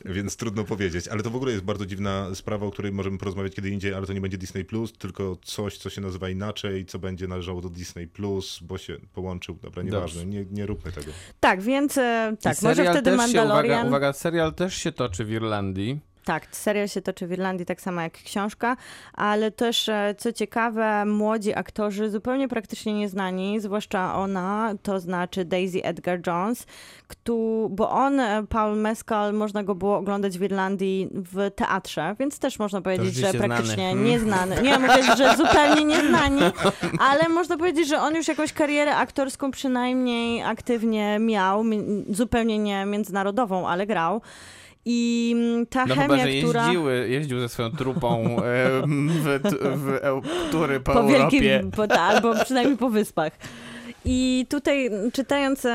Więc trudno powiedzieć. Ale to w ogóle jest bardzo dziwna sprawa, o której możemy porozmawiać kiedy indziej, ale to nie będzie Disney Plus, tylko coś, co się nazywa inaczej, co będzie należało do Disney Plus, bo się połączył. Dobra, nieważne, nie, nie róbmy tego. Tak, więc e, I tak, może wtedy też Mandalorian... Się, uwaga, uwaga, serial też się toczy w Irlandii. Tak, serial się toczy w Irlandii tak samo jak książka, ale też, e, co ciekawe, młodzi aktorzy, zupełnie praktycznie nieznani, zwłaszcza ona, to znaczy Daisy Edgar Jones, kto, bo on, e, Paul Mescal, można go było oglądać w Irlandii w teatrze, więc też można powiedzieć, że praktycznie znany. Hmm. nieznany. Nie, mówię, że zupełnie nieznani, ale można powiedzieć, że on już jakąś karierę aktorską przynajmniej aktywnie miał, mi- zupełnie nie międzynarodową, ale grał. I mm, ta No chemia, chyba, że która... jeździły, jeździł ze swoją trupą em, w, w, eu- tury po, po Europie. wielkim, po, ta, albo przynajmniej po wyspach. I tutaj m, czytając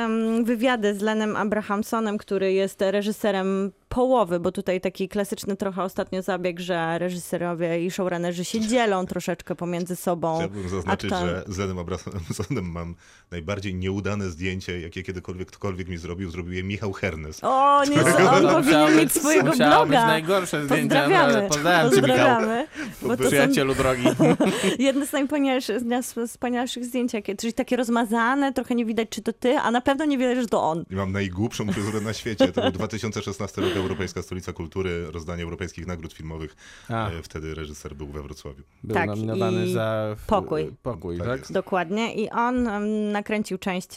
wywiady z Lenem Abrahamsonem, który jest reżyserem połowy, bo tutaj taki klasyczny trochę ostatnio zabieg, że reżyserowie i showrunnerzy się dzielą troszeczkę pomiędzy sobą. Chciałbym zaznaczyć, Aktor- że z Lenem Abrahamsonem mam najbardziej nieudane zdjęcie, jakie kiedykolwiek ktokolwiek mi zrobił. Zrobił je Michał Hernes. O, nie, Którego- on To powinien musiało mieć być- swojego musiało być bloga. najgorsze zdjęcia, no, ale Pozdrawiamy. pozdrawiam. Pozdrawiamy. Bo to są Przyjacielu drogi. jedne z najwspanialszych, z wspanialszych zdjęć, jakie, czyli takie rozmazane, trochę nie widać, czy to ty, a na pewno nie widać, że to on. I mam najgłupszą fryzurę na świecie. To był 2016 rok, Europejska Stolica Kultury, rozdanie europejskich nagród filmowych. A, E, Wtedy reżyser był we Wrocławiu. był Tak, nominowany za w- Pokój. Pokój, Tak tak? Dokładnie. I on nakręcił część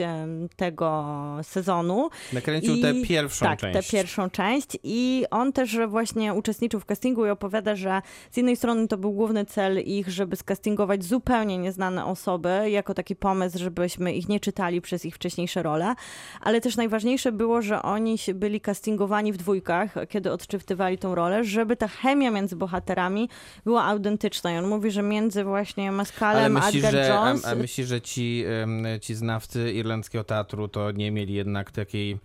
tego sezonu. Nakręcił I- tę pierwszą tak, część. tę pierwszą część. I on też właśnie uczestniczył w castingu i opowiada, że z jednej strony to był główny cel ich, żeby skastingować zupełnie nieznane osoby, jako taki pomysł, żebyśmy ich nie czytali przez ich wcześniejsze role, ale też najważniejsze było, że oni się- byli castingowani w kiedy odczytywali tą rolę, żeby ta chemia między bohaterami była autentyczna. I on mówi, że między właśnie Ale Mascalem, myślisz, Edgar że, Jones... a, a że ci, ci znawcy irlandzkiego teatru to nie mieli jednak takiej,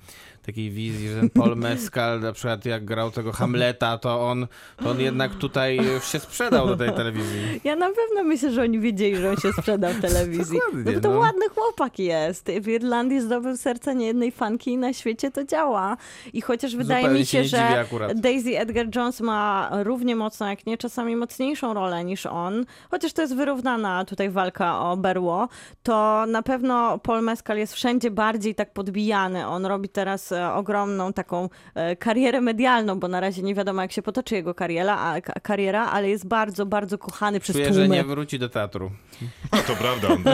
takiej wizji, że ten Paul Mescal na przykład jak grał tego Hamleta, to on, to on jednak tutaj się sprzedał do tej telewizji. Ja na pewno myślę, że oni wiedzieli, że on się sprzeda w telewizji. Dokładnie, no bo to no. ładny chłopak jest. W Irlandii zdobył serce niejednej fanki i na świecie to działa. I chociaż wydaje Zupełnie mi się się, że. Daisy Edgar Jones ma równie mocną, jak nie czasami mocniejszą rolę niż on, chociaż to jest wyrównana tutaj walka o berło, to na pewno Paul Mescal jest wszędzie bardziej tak podbijany. On robi teraz ogromną taką e, karierę medialną, bo na razie nie wiadomo, jak się potoczy jego kariera, a, ka- kariera ale jest bardzo, bardzo kochany przez Czuję, że tłumy. nie wróci do teatru. No to prawda. On to,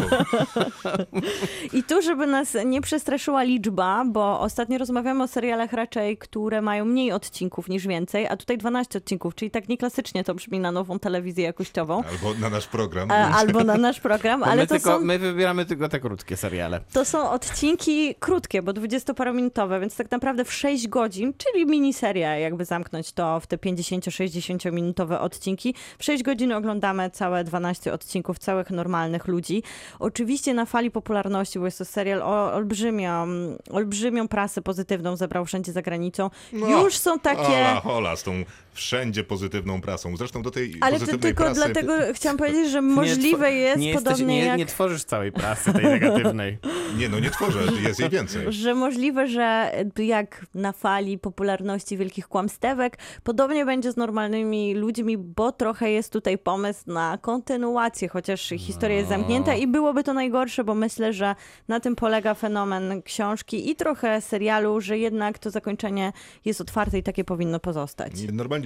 I tu, żeby nas nie przestraszyła liczba, bo ostatnio rozmawiamy o serialach raczej, które mają mniej odcinków niż więcej, a tutaj 12 odcinków, czyli tak nieklasycznie to brzmi na nową telewizję jakościową. albo na nasz program. e, Albo na nasz program, Bo ale my, to tylko, są, my wybieramy tylko te krótkie seriale. to są odcinki krótkie, bo 20-parominutowe, więc tak naprawdę w 6 godzin, czyli miniseria, jakby zamknąć to w te 50-60 minutowe odcinki. W 6 godzin oglądamy całe 12 odcinków całych normalnych ludzi. Oczywiście na fali popularności, bo jest to serial o olbrzymią, olbrzymią prasę pozytywną zebrał wszędzie za granicą. No, Już są takie... Hola, hola, z tą wszędzie pozytywną prasą. Zresztą do tej Ale to pozytywnej tylko prasy... dlatego chciałam powiedzieć, że Nie możliwe two- jest nie jesteś- podobnie nie, jak... nie tworzysz całej prasy tej negatywnej. Nie, no nie tworzę, jest jej więcej. że możliwe, że jak na fali popularności wielkich kłamstewek, podobnie będzie z normalnymi ludźmi, bo trochę jest tutaj pomysł na kontynuację, chociaż historia jest zamknięta i byłoby to najgorsze, bo myślę, że na tym polega fenomen książki i trochę serialu, że jednak to zakończenie jest otwarte i takie powinno pozostać.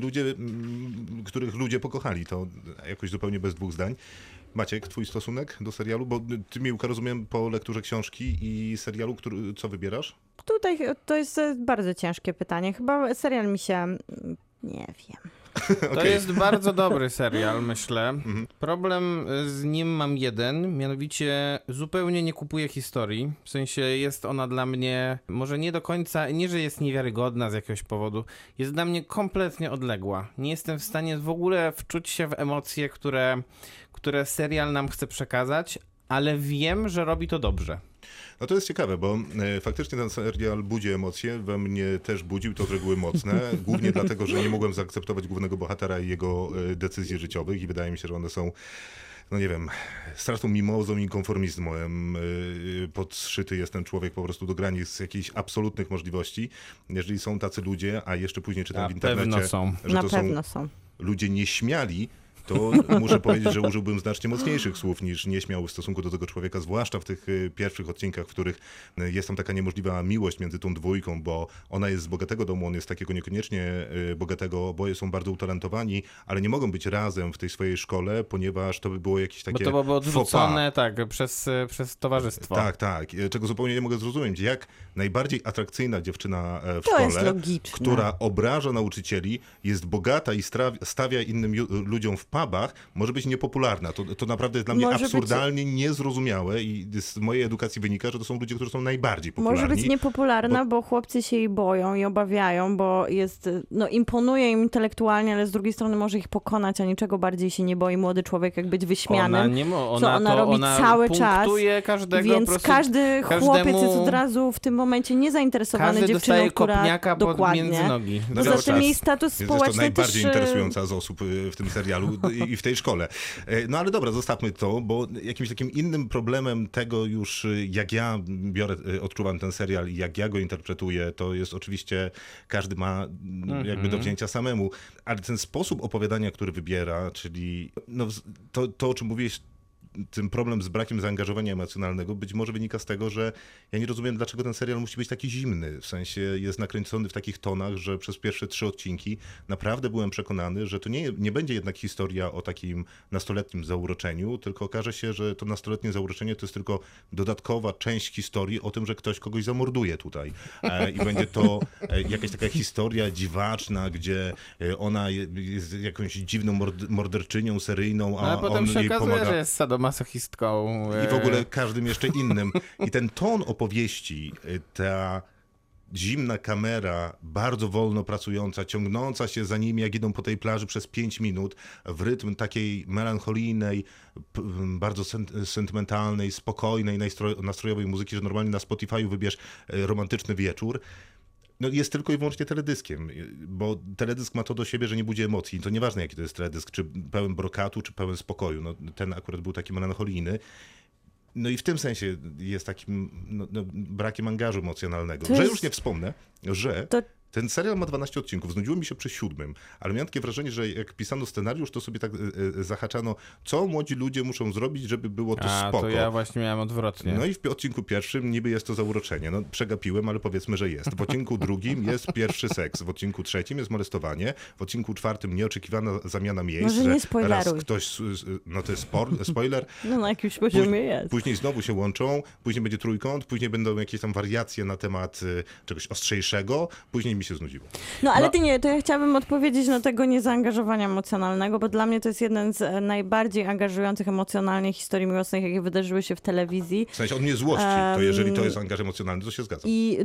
Ludzie, mm, których ludzie pokochali, to jakoś zupełnie bez dwóch zdań. Maciek, twój stosunek do serialu? Bo ty, Miłka, rozumiem po lekturze książki i serialu, który, co wybierasz? Tutaj to jest bardzo ciężkie pytanie. Chyba serial mi się... mm, Nie wiem. To Okej. jest bardzo dobry serial, myślę. Problem z nim mam jeden, mianowicie zupełnie nie kupuję historii. W sensie jest ona dla mnie, może nie do końca, nie że jest niewiarygodna z jakiegoś powodu, jest dla mnie kompletnie odległa. Nie jestem w stanie w ogóle wczuć się w emocje, które, które serial nam chce przekazać, ale wiem, że robi to dobrze. No to jest ciekawe, bo e, faktycznie ten serial budzi emocje, we mnie też budził, to z reguły mocne, głównie dlatego, że nie mogłem zaakceptować głównego bohatera i jego e, decyzji życiowych i wydaje mi się, że one są no nie wiem, straszną mimozą i konformizmem yy, podszyty jest ten człowiek po prostu do granic jakichś absolutnych możliwości. Jeżeli są tacy ludzie, a jeszcze później czytam Na w internecie, pewno są. że Na to pewno są są. ludzie nieśmiali, to muszę powiedzieć, że użyłbym znacznie mocniejszych słów niż nieśmiał w stosunku do tego człowieka, zwłaszcza w tych y, pierwszych odcinkach, w których y, jest tam taka niemożliwa miłość między tą dwójką, bo ona jest z bogatego domu, on jest takiego niekoniecznie y, bogatego, oboje są bardzo utalentowani, ale nie mogą być razem w tej swojej szkole, ponieważ to by było jakieś Bo takie to byłoby faux pas. odrzucone, tak, przez, przez towarzystwo. Tak, tak. Czego zupełnie nie mogę zrozumieć. Jak najbardziej atrakcyjna dziewczyna e, w To szkole, która obraża nauczycieli, jest bogata i stawia innym ludziom w pubach, może być niepopularna. To, to naprawdę jest dla mnie Może być- absurdalnie niezrozumiałe i z mojej edukacji wynika, że to są ludzie, którzy są najbardziej popularni. Może być niepopularna, bo... chłopcy się jej boją i obawiają, bo jest, no imponuje im intelektualnie, ale z drugiej strony może ich pokonać, a niczego bardziej się nie boi młody człowiek, jak być wyśmianym. Ona nie mo- ona co ona to, robi ona cały czas. punktuje każdego Więc prostu, każdy chłopiec każdemu- jest od razu w tym momencie niezainteresowany każdy dziewczyną, która dokładnie. między nogi. No Poza tym jej status Jest zresztą społeczny najbardziej też... e, interesująca z osób y, w tym serialu i- w tej szkole. E, No ale dobra, zostawmy to, bo jakimś takim innym problemem tego już, y, jak ja biorę, y, odczuwam ten serial i jak ja go interpretuję, to jest oczywiście, każdy ma jakby do wzięcia samemu, ale ten sposób opowiadania, który wybiera, czyli no, to, to o czym mówiłeś, ten problem z brakiem zaangażowania emocjonalnego być może wynika z tego, że ja nie rozumiem, dlaczego ten serial musi być taki zimny. W sensie jest nakręcony w takich tonach, że przez pierwsze trzy odcinki naprawdę byłem przekonany, że to nie, nie będzie jednak historia o takim nastoletnim zauroczeniu, tylko okaże się, że to nastoletnie zauroczenie to jest tylko dodatkowa część historii o tym, że ktoś kogoś zamorduje tutaj. E, I będzie to e, jakaś taka historia dziwaczna, gdzie e, ona je- jest jakąś dziwną mord- morderczynią seryjną, a No, Ale potem on się jej okazuje, pomaga. że jest sadomasochistką. I w e, ogóle każdym jeszcze innym. I ten ton opowieści, y, ta zimna kamera, bardzo wolno pracująca, ciągnąca się za nimi, jak idą po tej plaży przez 5 minut, w rytm takiej melancholijnej, bardzo sen- sentymentalnej, spokojnej, nastrojowej muzyki, że normalnie na Spotify'u wybierz y, romantyczny wieczór. No jest tylko i wyłącznie teledyskiem, y, bo teledysk ma to do siebie, że nie budzi emocji. To nieważne, jaki to jest teledysk, czy pełen brokatu, czy pełen spokoju. No, ten akurat był taki melancholijny. No i w tym sensie jest takim no, no, brakiem angażu emocjonalnego. To Że jest- już nie wspomnę, że To Ten serial ma 12 odcinków, znudziło mi się przy siódmym, ale miałem takie wrażenie, że jak pisano scenariusz, to sobie tak e, e, zahaczano, co młodzi ludzie muszą zrobić, żeby było to A, spoko. to ja właśnie miałem odwrotnie. No i w odcinku pierwszym niby jest to zauroczenie. No przegapiłem, ale powiedzmy, że jest. W odcinku drugim jest pierwszy seks, w odcinku trzecim jest molestowanie, w odcinku czwartym nieoczekiwana zamiana miejsc. Może że nie spoileruj. raz ktoś, no to jest spor- spoiler, No na jakimś poziomie jest. Później znowu się łączą, później będzie trójkąt, później będą jakieś tam wariacje na temat y, czegoś ostrzejszego, później mi się znudziło. No ale No. ty nie, to ja chciałabym odpowiedzieć na tego niezaangażowania emocjonalnego, bo dla mnie to jest jeden z e, najbardziej angażujących emocjonalnie historii miłosnych, jakie wydarzyły się w telewizji. W sensie on mnie złości, to jeżeli to jest angaż emocjonalny, to się zgadzam. I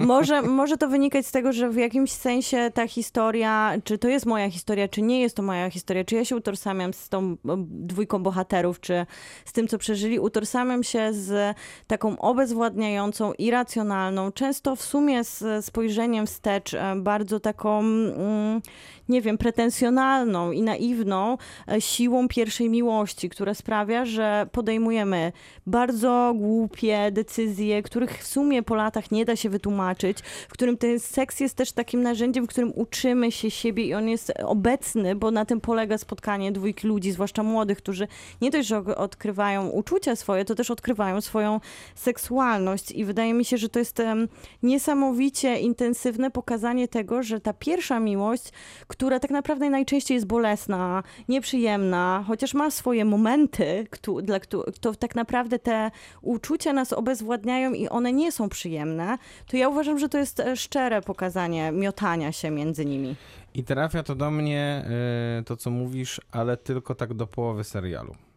może, może to wynikać z tego, że w jakimś sensie ta historia, czy to jest moja historia, czy nie jest to moja historia, czy ja się utożsamiam z tą dwójką bohaterów, czy z tym, co przeżyli, utożsamiam się z taką obezwładniającą, irracjonalną, często w sumie z spojrzeniem wstecz, e, bardzo taką, mm, nie wiem, pretensjonalną i naiwną e, siłą pierwszej miłości, która sprawia, że podejmujemy bardzo głupie decyzje, których w sumie po latach nie da się wytłumaczyć, w którym ten seks jest też takim narzędziem, w którym uczymy się siebie i on jest obecny, bo na tym polega spotkanie dwójki ludzi, zwłaszcza młodych, którzy nie dość, że odkrywają uczucia swoje, to też odkrywają swoją seksualność i wydaje mi się, że to jest niesamowicie intensywne pokazanie tego, że ta pierwsza miłość, która tak naprawdę najczęściej jest bolesna, nieprzyjemna, chociaż ma swoje momenty, dla to tak naprawdę te uczucia nas obezwładniają i one nie są przyjemne, to ja uważam, że to jest e, szczere pokazanie miotania się między nimi. I trafia to do mnie, y, to co mówisz, ale tylko tak do połowy serialu.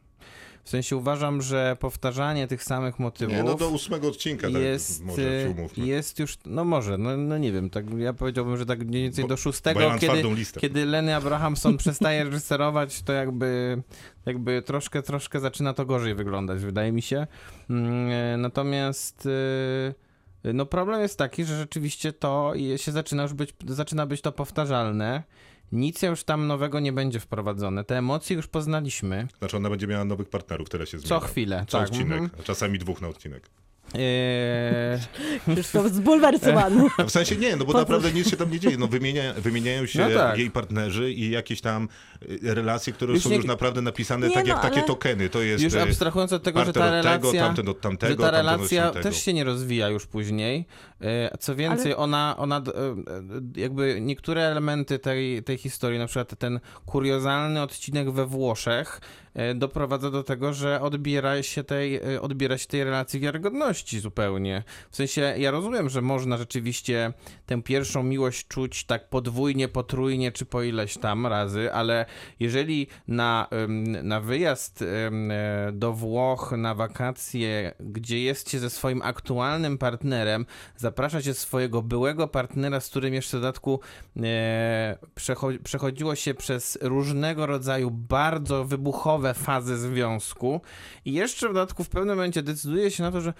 W sensie uważam, że powtarzanie tych samych motywów Nie, no do ósmego odcinka tak, jest, może y, się umówmy. jest już, no może, no, no nie wiem, tak ja powiedziałbym, że tak mniej więcej Bo- do ja szóstego, mam kiedy, kiedy Lenny Abrahamson przestaje reżyserować, to jakby, jakby troszkę, troszkę zaczyna to gorzej wyglądać, wydaje mi się. Mm, e, Natomiast y, no problem jest taki, że rzeczywiście to się zaczyna już być, zaczyna być to powtarzalne. Nic już tam nowego nie będzie wprowadzone. Te emocje już poznaliśmy. Znaczy ona będzie miała nowych partnerów, tyle się zmienia. Co chwilę, Co tak. odcinek, mhm. a czasami dwóch na odcinek. Eee, Krzysztof zbulwersowany. No w sensie nie, no bo Po naprawdę nic się tam nie dzieje. No wymienia, wymieniają się No tak. jej partnerzy i jakieś tam y, relacje, które Już są nie- już naprawdę napisane Nie, tak jak no, takie ale- tokeny. To jest Już y, abstrahując od tego, że ta od tego, relacja, tamten od tamtego, że ta relacja tamtego. też się nie rozwija już później. E, Co więcej, ona, ona e, e, jakby niektóre elementy tej, tej historii, na przykład ten kuriozalny odcinek we Włoszech, e, doprowadza do tego, że odbiera się tej, e, odbiera się tej relacji wiarygodności zupełnie. W sensie, ja rozumiem, że można rzeczywiście tę pierwszą miłość czuć tak podwójnie, potrójnie, czy po ileś tam razy, ale jeżeli na, na wyjazd e, do Włoch na wakacje, gdzie jest się ze swoim aktualnym partnerem, zaprasza się swojego byłego partnera, z którym jeszcze w dodatku e, przecho- przechodziło się przez różnego rodzaju bardzo wybuchowe fazy związku i jeszcze w dodatku w pewnym momencie decyduje się na to, że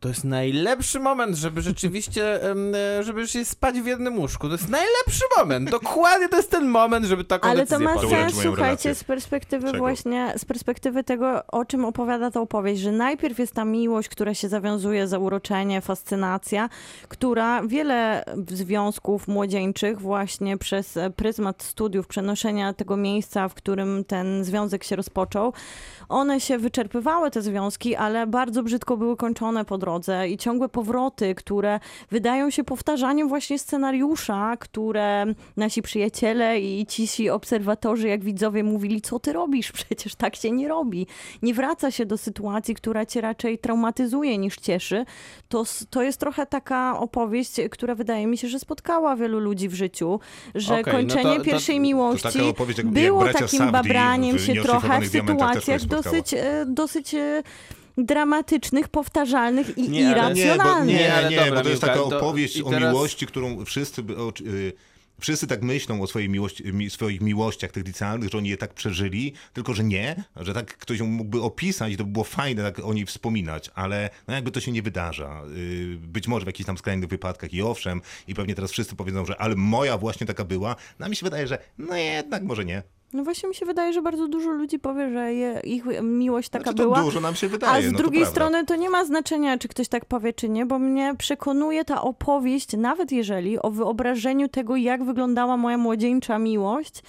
to jest najlepszy moment, żeby rzeczywiście, e, żeby się spać w jednym łóżku. To jest najlepszy moment. Dokładnie to jest ten moment, żeby taką Ale to decyzję ma To ulecz sens, słuchajcie, relację. z perspektywy Czego? właśnie, z perspektywy tego, o czym opowiada ta opowieść, że najpierw jest ta miłość, która się zawiązuje, zauroczenie, fascynacja, która wiele związków młodzieńczych właśnie przez pryzmat studiów, przenoszenia tego miejsca, w którym ten związek się rozpoczął, one się wyczerpywały, te związki, ale bardzo brzydko były kończone po drodze i ciągłe powroty, które wydają się powtarzaniem właśnie scenariusza, które nasi przyjaciele i cisi obserwatorzy, jak widzowie mówili, co ty robisz? Przecież tak się nie robi. Nie wraca się do sytuacji, która cię raczej traumatyzuje niż cieszy. To, to jest trochę taka opowieść, która wydaje mi się, że spotkała wielu ludzi w życiu, że Okej, no kończenie to- to- pierwszej To miłości jak, było takim Safdie babraniem się trochę w sytuacjach spotkało. dosyć, e, dosyć e, dramatycznych, powtarzalnych i Nie, ale- Nie, bo, irracjonalnych. nie, nie, dobra, bo to jest taka to- opowieść i o teraz- miłości, którą wszyscy, o, y, wszyscy tak myślą o swojej miłości, mi, swoich miłościach tych licealnych, że oni je tak przeżyli, tylko że nie, że tak ktoś ją mógłby opisać, to by było fajne tak o niej wspominać, ale no jakby to się nie wydarza. Y, Być może w jakichś tam skrajnych wypadkach i owszem, i pewnie teraz wszyscy powiedzą, że ale moja właśnie taka była, no a mi się wydaje, że no jednak może nie. No właśnie mi się wydaje, że bardzo dużo ludzi powie, że je, ich miłość taka Znaczy, to była. dużo nam się wydaje. A z no to drugiej prawda. strony to nie ma znaczenia, czy ktoś tak powie, czy nie, bo mnie przekonuje ta opowieść, nawet jeżeli o wyobrażeniu tego, jak wyglądała moja młodzieńcza miłość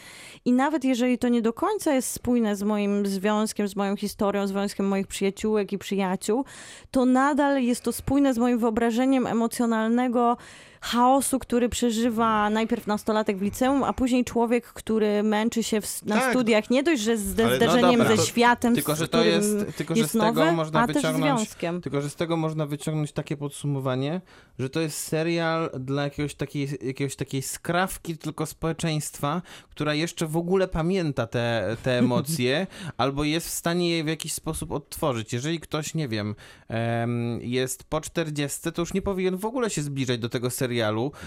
i nawet jeżeli to nie do końca jest spójne z moim związkiem, z moją historią, z związkiem moich przyjaciółek i przyjaciół, to nadal jest to spójne z moim wyobrażeniem emocjonalnego chaosu, który przeżywa najpierw nastolatek w liceum, a później człowiek, który męczy się w, na Tak. studiach, nie dość, że ze Ale no zderzeniem dobra, ze światem, tylko, z że to jest- tylko, że jest z tego nowe, można wyciągnąć-. Tylko, że z tego można wyciągnąć takie podsumowanie, że to jest serial dla jakiegoś takiej, jakiegoś takiej skrawki tylko społeczeństwa, która jeszcze w ogóle pamięta te, te emocje, albo jest w stanie je w jakiś sposób odtworzyć. Jeżeli ktoś, nie wiem, em, jest po 40, to już nie powinien w ogóle się zbliżać do tego serialu,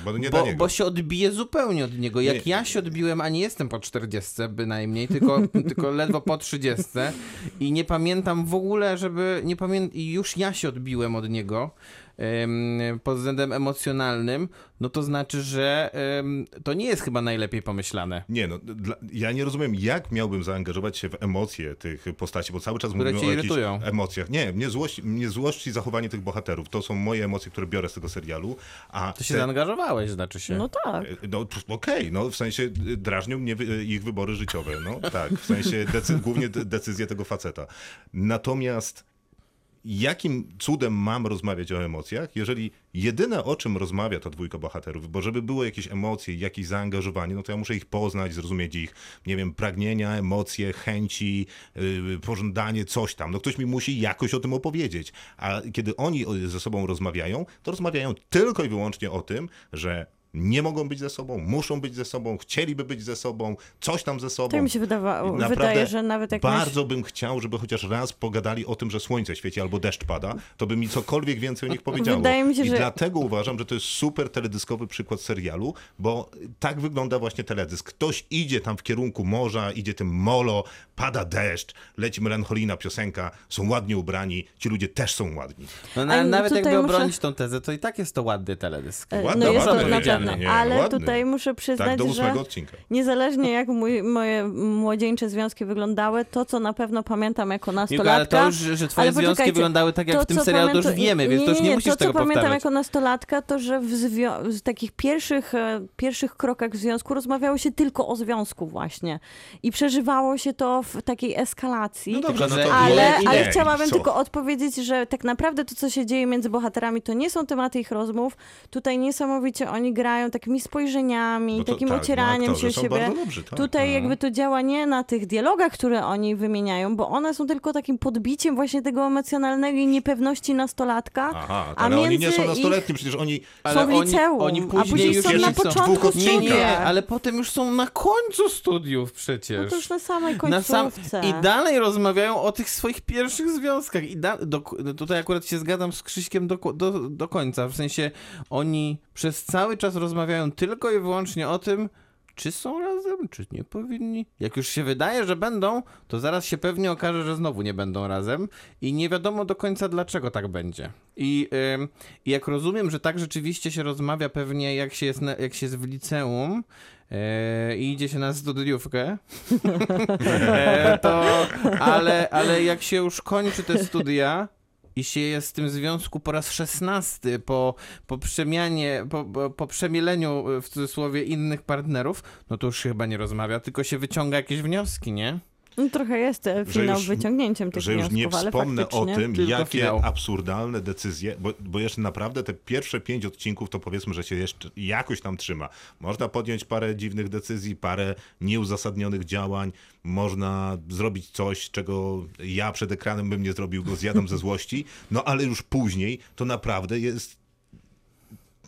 Bo dla bo, niego. bo się odbije zupełnie od niego. Jak Nie. ja się odbiłem, a nie jestem po 40 bynajmniej, tylko, tylko ledwo po 30 i nie pamiętam w ogóle, żeby nie pamiętam i już ja się odbiłem od niego pod względem emocjonalnym, no to znaczy, że to nie jest chyba najlepiej pomyślane. Nie, no, dla, ja nie rozumiem, jak miałbym zaangażować się w emocje tych postaci, bo cały czas Które mówimy o jakichś irytują. emocjach. Nie, mnie złość, mnie złość i zachowanie tych bohaterów. To są moje emocje, które biorę z tego serialu. A To się te- zaangażowałeś, znaczy się. No tak. No pff, okej, no w sensie y, drażnią mnie wy- ich wybory życiowe, no tak, w sensie decy- głównie de- decyzje tego faceta. Natomiast jakim cudem mam rozmawiać o emocjach, jeżeli jedyne o czym rozmawia ta dwójka bohaterów, bo żeby było jakieś emocje, jakieś zaangażowanie, no to ja muszę ich poznać, zrozumieć ich, nie wiem, pragnienia, emocje, chęci, yy, pożądanie, coś tam. No ktoś mi musi jakoś o tym opowiedzieć. A kiedy oni ze sobą rozmawiają, to rozmawiają tylko i wyłącznie o tym, że nie mogą być ze sobą, muszą być ze sobą, chcieliby być ze sobą, coś tam ze sobą. Tak mi się wydawa- I naprawdę wydaje, że nawet jak Bardzo bym chciał, żeby chociaż raz pogadali o tym, że słońce świeci albo deszcz pada, to by mi cokolwiek więcej o nich powiedziało. Wydaje mi się, I że- dlatego uważam, że to jest super teledyskowy przykład serialu, bo tak wygląda właśnie teledysk. Ktoś idzie tam w kierunku morza, idzie tym molo, pada deszcz, leci melancholijna piosenka, są ładnie ubrani, ci ludzie też są ładni. No, na, nawet jakby muszę- obronić tą tezę, to i tak jest to ładny teledysk. E, Ładny, no jest to ładny na powiedziane, pewno, nie, ale ładny. tutaj muszę Tak, przyznać, ósmego że odcinka. niezależnie jak mój, moje młodzieńcze związki wyglądały, to co na pewno pamiętam jako nastolatka... ale to już, że twoje związki wyglądały tak jak to, w tym serialu, to już wiemy, więc to już nie, musisz to, tego co pamiętam powtarzać. jako nastolatka, to że w zwio- z takich pierwszych, e, pierwszych krokach w związku rozmawiało się tylko o związku właśnie. I przeżywało się to w takiej eskalacji. No dobrze, no to Ale, ale chciałabym Co? tylko odpowiedzieć, że tak naprawdę to, co się dzieje między bohaterami, to nie są tematy ich rozmów. Tutaj niesamowicie oni grają takimi spojrzeniami, No to takim tak, no ocieraniem aktorzy się o siebie. dobrzy, tak. Tutaj No. jakby to działa nie na tych dialogach, które oni wymieniają, bo one są tylko takim podbiciem właśnie tego emocjonalnego i niepewności nastolatka. Aha, a ale oni nie są ich- nastoletni, przecież oni są w oni- liceum, oni a później później już są na początku dwóch Nie, studiów. nie, ale potem już są na końcu studiów przecież. No to już na samej Na sam... I dalej rozmawiają o tych swoich pierwszych związkach. I da... do... tutaj akurat się zgadzam z Krzyśkiem do... Do... do końca. W sensie oni przez cały czas rozmawiają tylko i wyłącznie o tym, czy są razem, czy nie powinni. Jak już się wydaje, że będą, to zaraz się pewnie okaże, że znowu nie będą razem i nie wiadomo do końca, dlaczego tak będzie. I, i jak rozumiem, że tak rzeczywiście się rozmawia pewnie, jak się jest, na, jak się jest w liceum, i idzie się na studiówkę, e, to, ale, ale jak się już kończy te studia i się jest w tym związku po raz szesnasty, po, po przemianie, po, po, po przemieleniu w cudzysłowie innych partnerów, no to już się chyba nie rozmawia, tylko się wyciąga jakieś wnioski, nie? No, trochę jest e, Że finał już- wyciągnięciem tych że już nie wspomnę o tym, jakie finał. absurdalne decyzje, bo, bo jeszcze naprawdę te pierwsze pięć odcinków to powiedzmy, że się jeszcze jakoś tam trzyma. Można podjąć parę dziwnych decyzji, parę nieuzasadnionych działań, można zrobić coś, czego ja przed ekranem bym nie zrobił, go zjadam ze złości, no ale już później to naprawdę jest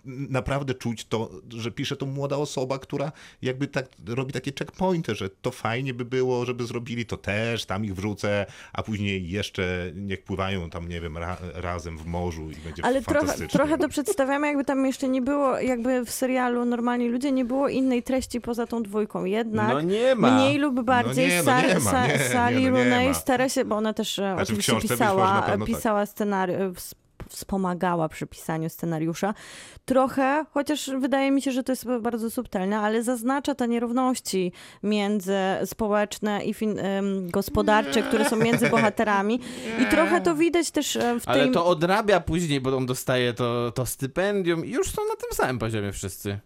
naprawdę czuć to, że pisze to młoda osoba, która jakby tak robi takie checkpointy, że to fajnie by było, żeby zrobili to też, tam ich wrzucę, a później jeszcze niech pływają tam, nie wiem, ra, razem w morzu i będzie Ale trochę, fantastycznie. trochę to przedstawiamy, jakby tam jeszcze nie było, jakby w serialu Normalni Ludzie nie było innej treści poza tą dwójką. Jednak No nie ma. mniej lub bardziej nie, no nie ma, nie, Sally no nie Rooney stara się, bo ona też w oczywiście pisała, tak. pisała scenariusz, wspomagała przy pisaniu scenariusza. Trochę, chociaż wydaje mi się, że to jest bardzo subtelne, ale zaznacza te nierówności między społeczne i fin- gospodarcze, które są między bohaterami. I trochę to widać też e, w Ale tej... to odrabia później, bo on dostaje to, to stypendium i już są na tym samym poziomie wszyscy.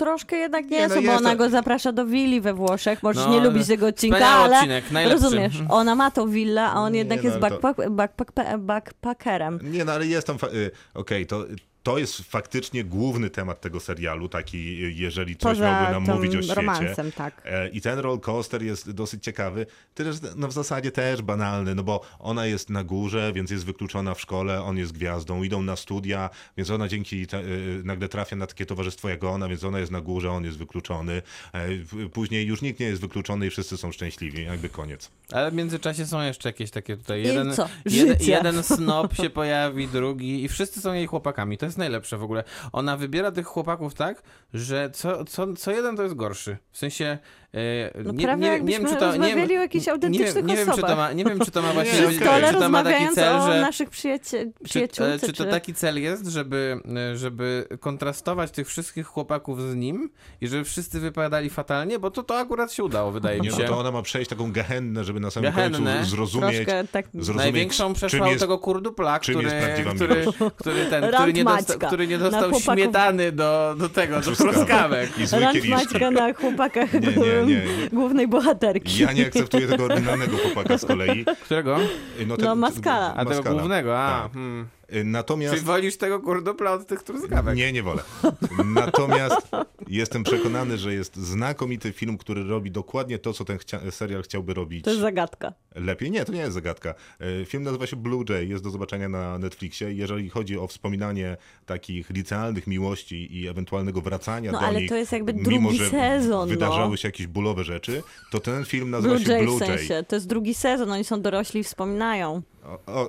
Troszkę jednak nie, Nie, no są, bo jest ona to- go zaprasza do willi we Włoszech. Możesz No, nie lubić tego odcinka, ale odcinek, najlepszy. rozumiesz, ona ma tą willę, a on Nie, jednak no, jest to- backpack, backpack, backpackerem. Nie, no ale jest tam. fa- y, Okej, to. To jest faktycznie główny temat tego serialu, taki, jeżeli coś Poza miałby nam mówić o świecie. romansem, tak. E, I ten roller coaster jest dosyć ciekawy. Też no w zasadzie też banalny, no bo ona jest na górze, więc jest wykluczona w szkole, on jest gwiazdą, idą na studia, więc ona dzięki te, y, nagle trafia na takie towarzystwo jak ona, więc ona jest na górze, on jest wykluczony. E, Później już nikt nie jest wykluczony i wszyscy są szczęśliwi, jakby koniec. Ale w międzyczasie są jeszcze jakieś takie tutaj. I Jeden, co? jeden, Życie. jeden snob się pojawi, drugi i wszyscy są jej chłopakami. To jest najlepsze w ogóle. Ona wybiera tych chłopaków tak, że co, co, co jeden to jest gorszy. W sensie. E, No nie, prawie nie, nie wiem, jakbyśmy czy to. Nie, rozmawiali wiem- o jakichś nie, autentycznych wiem, nie, wiem, czy to ma, nie wiem, czy to ma właśnie. Nie, Przy okej. stole czy to ma taki cel, o że. naszych przyjacie- Czy, e, czy to taki cel jest, żeby, e, żeby kontrastować tych wszystkich chłopaków z nim i żeby wszyscy wypadali fatalnie? Bo to, to akurat się udało, wydaje mi Nie, się. no to ona ma przejść taką gehennę, żeby na samym Gehennę. końcu zrozumieć, tak... zrozumieć Największą przeszła jest tego kurdupla, który, który, który, ten, który, nie, dosta, Maćka który nie dostał chłopaków. śmietany do, do tego, do Truskawek. i zły Rant kieliszki. Maćka na chłopakach Nie, nie, nie, nie. głównej bohaterki. Ja nie akceptuję tego oryginalnego chłopaka z kolei. Którego? No, No, Maskala. A tego Maskala. głównego, a. Tak. Hmm. Natomiast... Czyli wolisz tego kurdupla od tych truskawek? Nie, nie wolę. Natomiast jestem przekonany, że jest znakomity film, który robi dokładnie to, co ten chcia- serial chciałby robić To jest zagadka. lepiej. Nie, to nie jest zagadka. E, Film nazywa się Blue Jay, jest do zobaczenia na Netflixie. Jeżeli chodzi o wspominanie takich licealnych miłości i ewentualnego wracania No do ale nich, to jest jakby mimo drugi że sezon, wydarzały no. się jakieś bólowe rzeczy, to ten film nazywa Blue się Jay Blue w Jay. sensie. To jest drugi sezon, oni są dorośli i wspominają.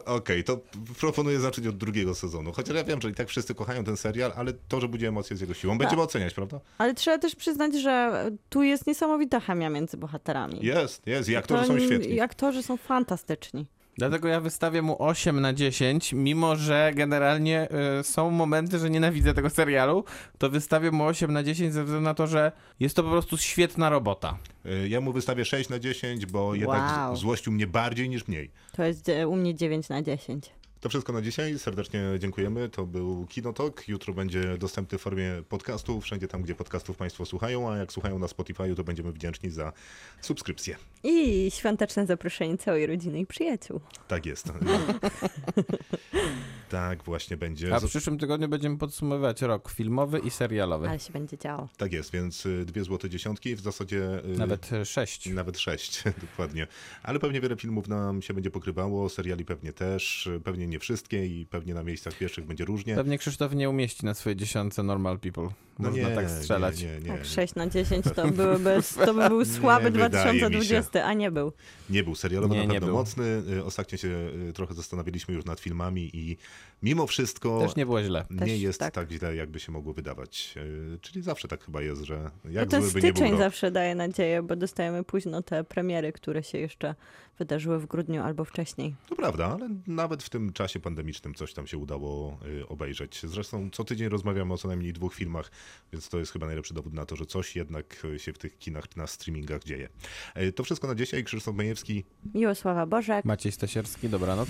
Okej, to proponuję zacząć od drugiego sezonu. Chociaż ja wiem, że i tak wszyscy kochają ten serial, ale to, że budzi emocje z jego siłą. Będziemy oceniać, prawda? Ale trzeba też przyznać, że tu jest niesamowita chemia między bohaterami. Jest, jest. I aktorzy To są świetni. I aktorzy są fantastyczni. Dlatego ja wystawię mu 8 na 10, mimo że generalnie y, są momenty, że nienawidzę tego serialu, to wystawię mu 8 na 10 ze względu na to, że jest to po prostu świetna robota. Y, Ja mu wystawię 6 na 10, bo jednak Wow. złościł mnie bardziej niż mniej. To jest e, u mnie 9 na 10. To wszystko na dzisiaj. Serdecznie dziękujemy. To był Kinotok. Jutro będzie dostępny w formie podcastu, wszędzie tam, gdzie podcastów Państwo słuchają, a jak słuchają na Spotify, to będziemy wdzięczni za subskrypcję. I świąteczne zaproszenie całej rodziny i przyjaciół. Tak jest. No. tak właśnie będzie. A w przyszłym tygodniu będziemy podsumowywać rok filmowy i serialowy. Ale się będzie działo. Tak jest, więc y, dwie złote dziesiątki w zasadzie... Y, nawet y, sześć. Nawet sześć, dokładnie. Ale pewnie wiele filmów nam się będzie pokrywało, seriali pewnie też, pewnie nie wszystkie i pewnie na miejscach pierwszych będzie różnie. Pewnie Krzysztof nie umieści na swoje dziesiątce Normal People. No Można nie, tak strzelać. Nie, nie, nie. Tak 6 na 10 to, byłyby, to by był słaby 2020 mocny, a nie był. Nie był serialowo nie, na pewno mocny. Y, ostatnio się y, trochę zastanawialiśmy już nad filmami i mimo wszystko Też nie było źle. nie Też jest tak. tak. źle, jakby się mogło wydawać. Y, Czyli zawsze tak chyba jest, że No jak ten zły by nie był styczeń rok. zawsze daje nadzieję, bo dostajemy późno te premiery, które się jeszcze wydarzyły w grudniu albo wcześniej. To prawda, ale nawet w tym czasie pandemicznym coś tam się udało y, obejrzeć. Zresztą co tydzień rozmawiamy o co najmniej dwóch filmach, więc to jest chyba najlepszy dowód na to, że coś jednak y, się w tych kinach, na streamingach dzieje. Y, To wszystko na dzisiaj. Krzysztof Majewski. Miłosława Bożek. Maciej Stasierski, dobranoc.